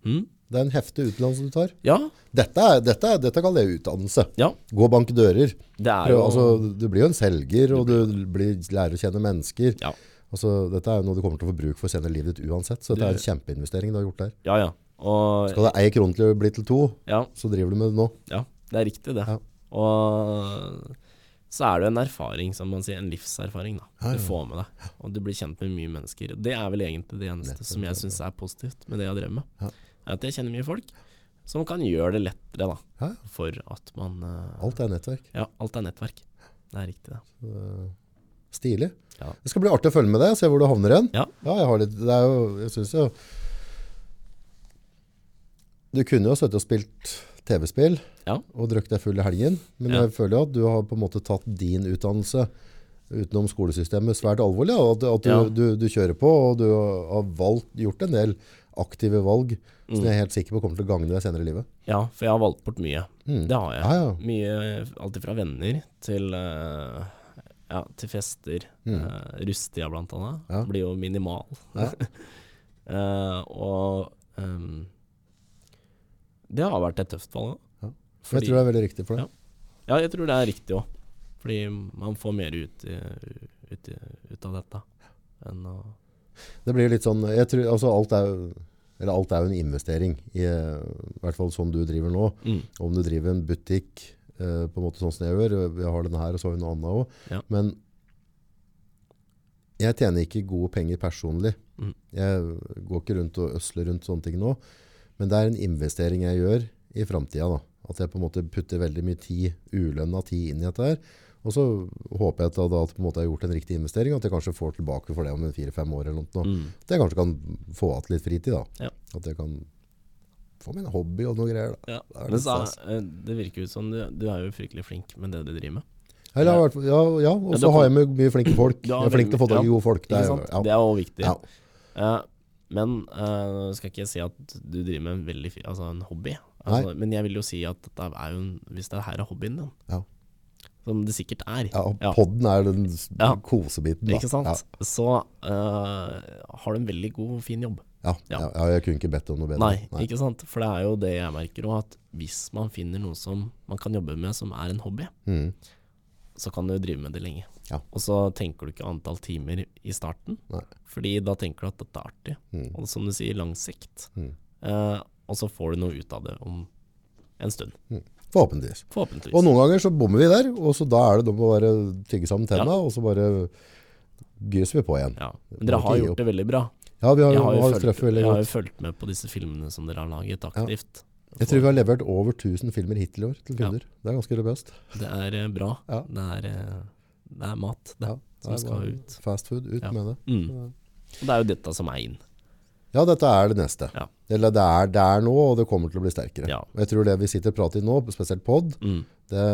Mm. Det er en heftig utdannelse du tar. Ja, Dette, er, dette, er, dette kaller jeg utdannelse. ja. Gå og banke dører. Det er jo altså, du blir jo en selger, og du blir, lærer å kjenne mennesker. Ja. Altså, dette er noe du kommer til å få bruk for senere i livet ditt uansett. Så dette er en kjempeinvestering du har gjort der. Ja, ja. Og Skal det ei krone til å bli til to, ja, så driver du med det nå. ja, det er riktig, det. Ja. Og så er det en erfaring, som man sier. En livserfaring, da. Ja, ja. Du får med deg. Og du blir kjent med mye mennesker. Det er vel egentlig det eneste Nettopp, som jeg syns er positivt med det jeg drev med. Ja. Er at jeg kjenner mye folk som kan gjøre det lettere, da. Ja, For at man uh, alt er nettverk. Ja, alt er nettverk. Det er riktig, det. Så, Stilig. Ja. Det skal bli artig å følge med deg, se hvor du havner igjen. Ja. jeg har litt, det er jo, jeg synes jo Du kunne jo sittet og spilt TV-spill Ja. og drukket deg full i helgen, men jeg føler jo at du har på en måte tatt din utdannelse utenom skolesystemet svært alvorlig, og at, at du, du, du kjører på, og du har valgt, gjort en del aktive valg som Mm. jeg er helt sikker på kommer til å gagne deg senere i livet. Ja, for jeg har valgt bort mye. Mm. Det har jeg. Ja, ja. Mye, alt fra venner til eh, ja, til fester. Mm. Uh, Rustia, blant annet. Blir jo minimal. Eh, og ehm, det har vært et tøft valg. Ja. Fordi, jeg tror det er veldig riktig for deg. Ja, jeg tror det er riktig òg. Fordi man får mer ut, i- ut, ut av dette enn å Det blir litt sånn jeg tror, altså alt, er, jo- eller alt er jo en investering, i, eh, i hvert fall sånn du driver nå. mm. Om du driver en butikk eh, på en måte sånn som jeg gjør, vi har denne her og så har vi noe annet òg. Ja. Men jeg tjener ikke gode penger personlig. Mm. Jeg går ikke rundt og øsler rundt sånne ting nå. Men det er en investering jeg gjør i framtida. At jeg på en måte putter veldig mye tid, ulønna tid inn i dette her. Og så håper jeg at, da, at jeg har gjort en riktig investering, og at jeg kanskje får tilbake for det om fire-fem år. eller noe. Mm. At jeg kanskje kan få igjen litt fritid. da. Ja. At jeg kan få en hobby og noe greier. da. Ja. Det litt så, eh, det virker jo som du, du er jo fryktelig flink med det du driver med. Eller, ja, ja, og så har jeg med mye flinke folk. Jeg er flink til å få tak i gode folk. Det er, ja. Det er jo viktig. Ja. Eh, men uh, skal ikke si at du driver med en veldig altså en hobby. Altså, men jeg vil jo si at er en, hvis det her er hobbyen din, Ja. som det sikkert er, Ja, og Ja. podden er den kosebiten. Da. ikke sant? Ja. så uh, har du en veldig god, fin jobb. Ja. Ja. Ja. jeg kunne ikke bedt om noe bedre. Nei, ikke sant? For det er jo det jeg merker òg, at hvis man finner noe som man kan jobbe med som er en hobby, Mm. så kan du drive med det lenge. Ja. Og så tenker du ikke antall timer i starten, Nei. fordi da tenker du at dette er artig. Mm. Og som du sier, lang sikt. Mm. Eh, og så får du noe ut av det om en stund. Forhåpentligvis. Forhåpentligvis. Og noen ganger så bommer vi der, og så da er det om å bare tygge sammen tenna, Ja. og så bare gyser vi på igjen. ja. Men dere har gjort det veldig bra. Ja, vi har, Jeg har, jo har fulgt, veldig jeg har jo fulgt med på disse filmene som dere har laget aktivt. Jeg tror vi har levert over 1000 filmer hittil i år til Ja. kunder. Det er ganske robust. Det er eh, bra. Ja. Det, er, eh, det er mat, det, Ja, som er skal ut. Fast food, ut Ja. med det. Mm. Og det er jo dette som er inn. Ja, dette er det neste. Ja. Eller det er, det er nå, og det kommer til å bli sterkere. Ja. Og jeg tror det vi sitter og prater i nå, spesielt pod, Mm. det,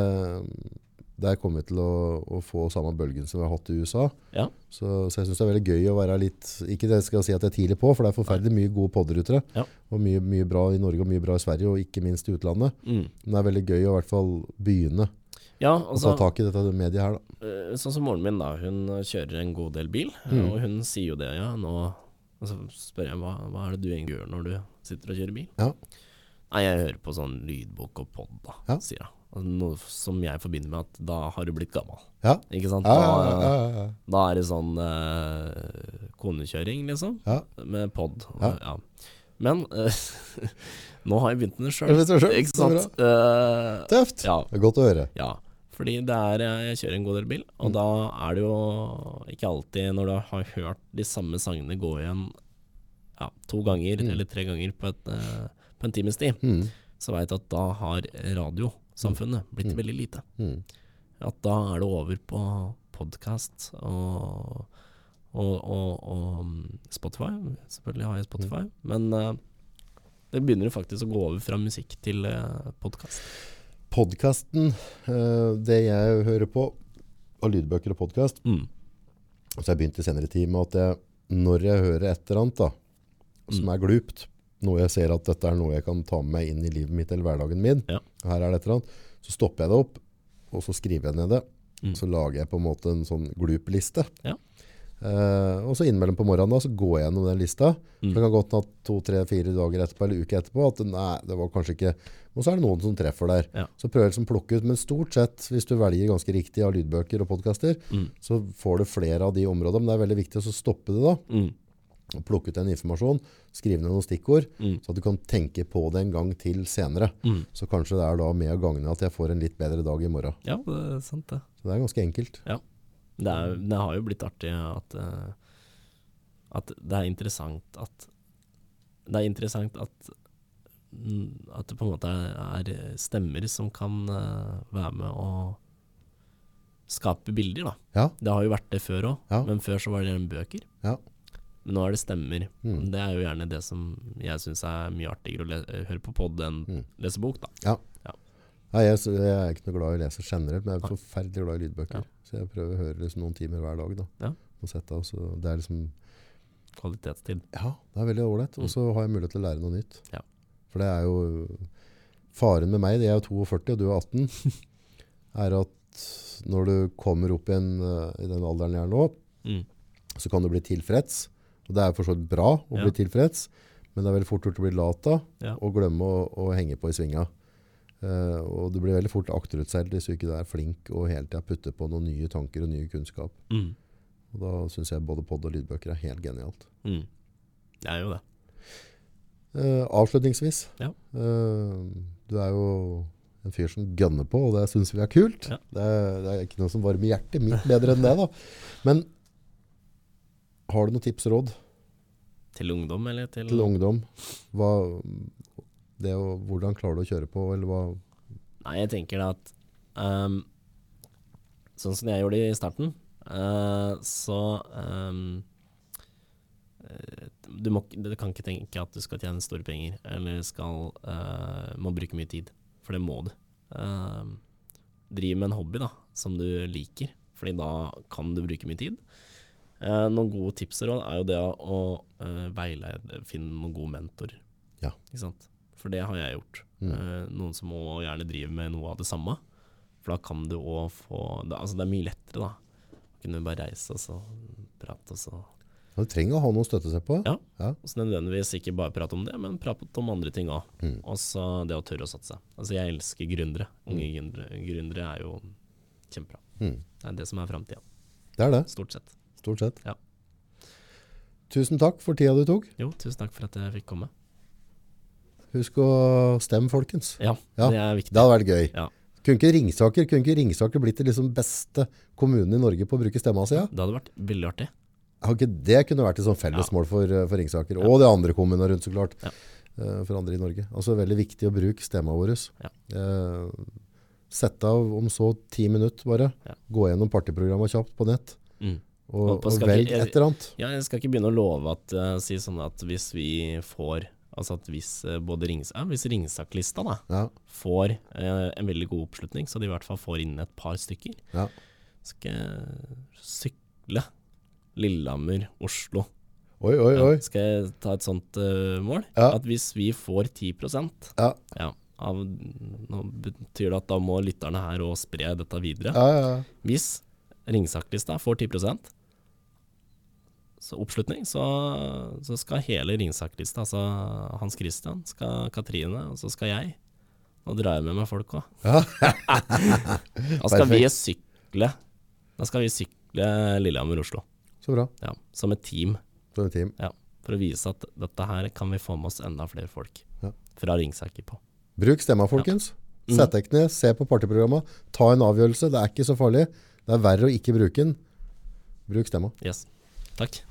der kommer vi til å, å få samme bølgen som vi har hatt i USA. Ja. Så, så jeg syns det er veldig gøy å være litt Ikke det jeg skal si at jeg er tidlig på, for det er forferdelig mye gode podder ute. Ja. Og mye, mye bra i Norge og mye bra i Sverige, og ikke minst i utlandet. Mm. Men det er veldig gøy å i hvert fall begynne Ja, å altså, ta tak i dette mediet her. Da. Eh, sånn som moren min, da. Hun eh, kjører en god del bil, Mm. og hun sier jo det, ja. Nå og så spør jeg hva, hva er det du egentlig gjør når du sitter og kjører bil? Ja. Nei, jeg hører på sånn lydbok og pod, da, Ja. sier hun. Noe som jeg forbinder med at da har du blitt gammel. Ja. Ikke sant? Da, da er det sånn eh, konekjøring, liksom. Med pod. Ja. Men eh, nå har jeg begynt med det sjøl. Ikke sant? Eh, Tøft. ja. Det er godt å høre. Ja, fordi det er, eh, jeg kjører en god del bil, og Mm. da er det jo ikke alltid når du har hørt de samme sangene gå igjen ja, to ganger Mm. eller tre ganger på, et, eh, på en times tid, Mm. så veit du at da har radiosamfunnet blitt Mm. veldig lite. Mm. At da er det over på podkast og, og, og, og mm, Spotify. Selvfølgelig har jeg Spotify, Mm. men uh, det begynner faktisk å gå over fra musikk til uh, podkast. Podkasten, eh, det jeg hører på av lydbøker og podkast, Mm. så har jeg begynt i senere tid med at jeg når jeg hører et eller annet da, som Mm. er glupt, noe jeg ser at dette er noe jeg kan ta med meg inn i livet mitt eller hverdagen min, Ja. her er det et eller annet, så stopper jeg det opp, og så skriver jeg ned det. Mm. Så lager jeg på en måte en sånn glup-liste. Ja. Eh, og så innimellom på morgenen da, så går jeg gjennom den lista. Mm. Så det kan godt hende at to, tre, fire dager etterpå, eller uke etterpå, at nei, det var kanskje ikke... Og så er det noen som treffer der. Ja. Så prøver jeg liksom plukke ut, men stort sett, hvis du velger ganske riktig av lydbøker og podcaster, Mm. så får du flere av de områdene. Men det er veldig viktig å stoppe det da, Mm. og plukke ut den informasjonen, skrive ned noen stikkord, Mm. så at du kan tenke på det en gang til senere. Mm. Så kanskje det er da med å gagne at jeg får en litt bedre dag i morgen. Ja, det er sant det. Så det er ganske enkelt. Det, er, det har jo blitt artig at, eh, at det er interessant at Det er interessant at mm, at det på en måte er, er stemmer som kan eh, være med å skape bilder, da. Ja. Det har jo vært det før òg, Ja. men før så var det bøker. Ja. Men nå er det stemmer. Mm. Det er jo gjerne det som jeg syns er mye artigere å høre på pod enn Mm. lese bok, da. Nei, jeg, jeg er ikke noe glad i å lese generelt, men jeg er forferdelig glad i lydbøker. Ja. Så jeg prøver å høre liksom noen timer hver dag. Da. Ja. Og sette av, så det er liksom Kvalitetstid. Ja, det er veldig ålreit. Og Mm. så har jeg mulighet til å lære noe nytt. Ja. For det er jo Faren med meg, jeg er jo 42 og du er 18, er at når du kommer opp i, en, eh, i den alderen jeg er nå, Mm. så kan du bli tilfreds. Og det er for så vidt bra å Ja. bli tilfreds, men det er veldig fort gjort å bli lat av og glemme å, å henge på i svinga. Eh, og du blir veldig fort akterutseilt hvis du ikke er flink og hele tida putter på noen nye tanker og nye kunnskap. Mm. Og da syns jeg både pod og lydbøker er helt genialt. Mm. Det er jo det. Uh, avslutningsvis. Ja. Uh, du er jo en fyr som gønner på, og det syns vi er kult. Ja. Det, er, det er ikke noe som varmer hjertet mitt bedre enn det. da. Men har du noen tips og råd Til ungdom, eller til, til ungdom? Hva, det å, hvordan klarer du å kjøre på, eller hva Nei, jeg tenker da at um, Sånn som jeg gjorde i starten, uh, så eh, du, må, du kan ikke tenke at du skal tjene store penger, eller skal uh, må bruke mye tid. For det må du. Ehm, driv med en hobby da, som du liker, Fordi da kan du bruke mye tid. Uh, noen gode tips og råd er jo det å, eh, veilede, finne noen god mentor. Ja. Ikke sant? For det har jeg gjort. Mm. Eh, noen som må gjerne drive med noe av det samme. For da kan du òg få det, Altså det er mye lettere, da. Kunne bare reise og så prate, og så Du trenger å ha noe å støtte seg på. Ja. Ja. og så nødvendigvis ikke bare prate om det, men prate om andre ting òg. Mm. Og så det å tørre å satse. Altså jeg elsker gründere. Unge gründere, gründere er jo kjempebra. Mm. Det er det som er framtida, Det er det, stort sett. stort sett. Ja. Tusen takk for tida du tok. Jo, tusen takk for at jeg fikk komme. Husk å stemme, folkens. Ja, Ja, det er viktig. Det hadde vært gøy. Ja. Kunne ikke Ringsaker, kunne ikke Ringsaker blitt den liksom beste kommunen i Norge på å bruke stemma si? Ja? Det hadde vært veldig artig. Det kunne vært et sånn fellesmål for, eh, for Ringsaker, og de andre kommunene rundt, så klart. Ja. eh, For andre i Norge. Altså veldig viktig å bruke stemma vår. Ja. Eh, Sette av om så ti minutter bare. Gå gjennom partiprogramma kjapt på nett, Mm. og, Og og velg et eller annet. Ja, jeg skal ikke begynne å love at uh, si sånn at hvis vi får Altså at hvis uh, både Rings, ja, hvis Ringsaker-lista da Ja. får eh, en veldig god oppslutning, så de i hvert fall får inn et par stykker, Ja. skal jeg sykle Lillehammer, Oslo. Oi, oi, oi. Ja, skal jeg ta et sånt uh, mål? At hvis vi får 10% Ja. ja, av, Nå betyr det at da må lytterne her òg spre dette videre. Ja, ja, ja. Hvis Ringsaker-lista får 10 så oppslutning, så, så skal hele Ringsaker-lista, altså Hans Christian, skal Katrine, og så skal jeg. Nå drar jeg med meg folk òg. Ja. da skal vi sykle Da skal vi sykle Lillehammer-Oslo. Så bra. Ja, som et team. Som et team. Ja, for å vise at dette her kan vi få med oss enda flere folk Ja. fra Ringsaker på. Bruk stemma, folkens. Mm. Sett dere ned, se på partiprogramma, Ta en avgjørelse. Det er ikke så farlig. Det er verre å ikke bruke den. Bruk stemma. Yes. Takk.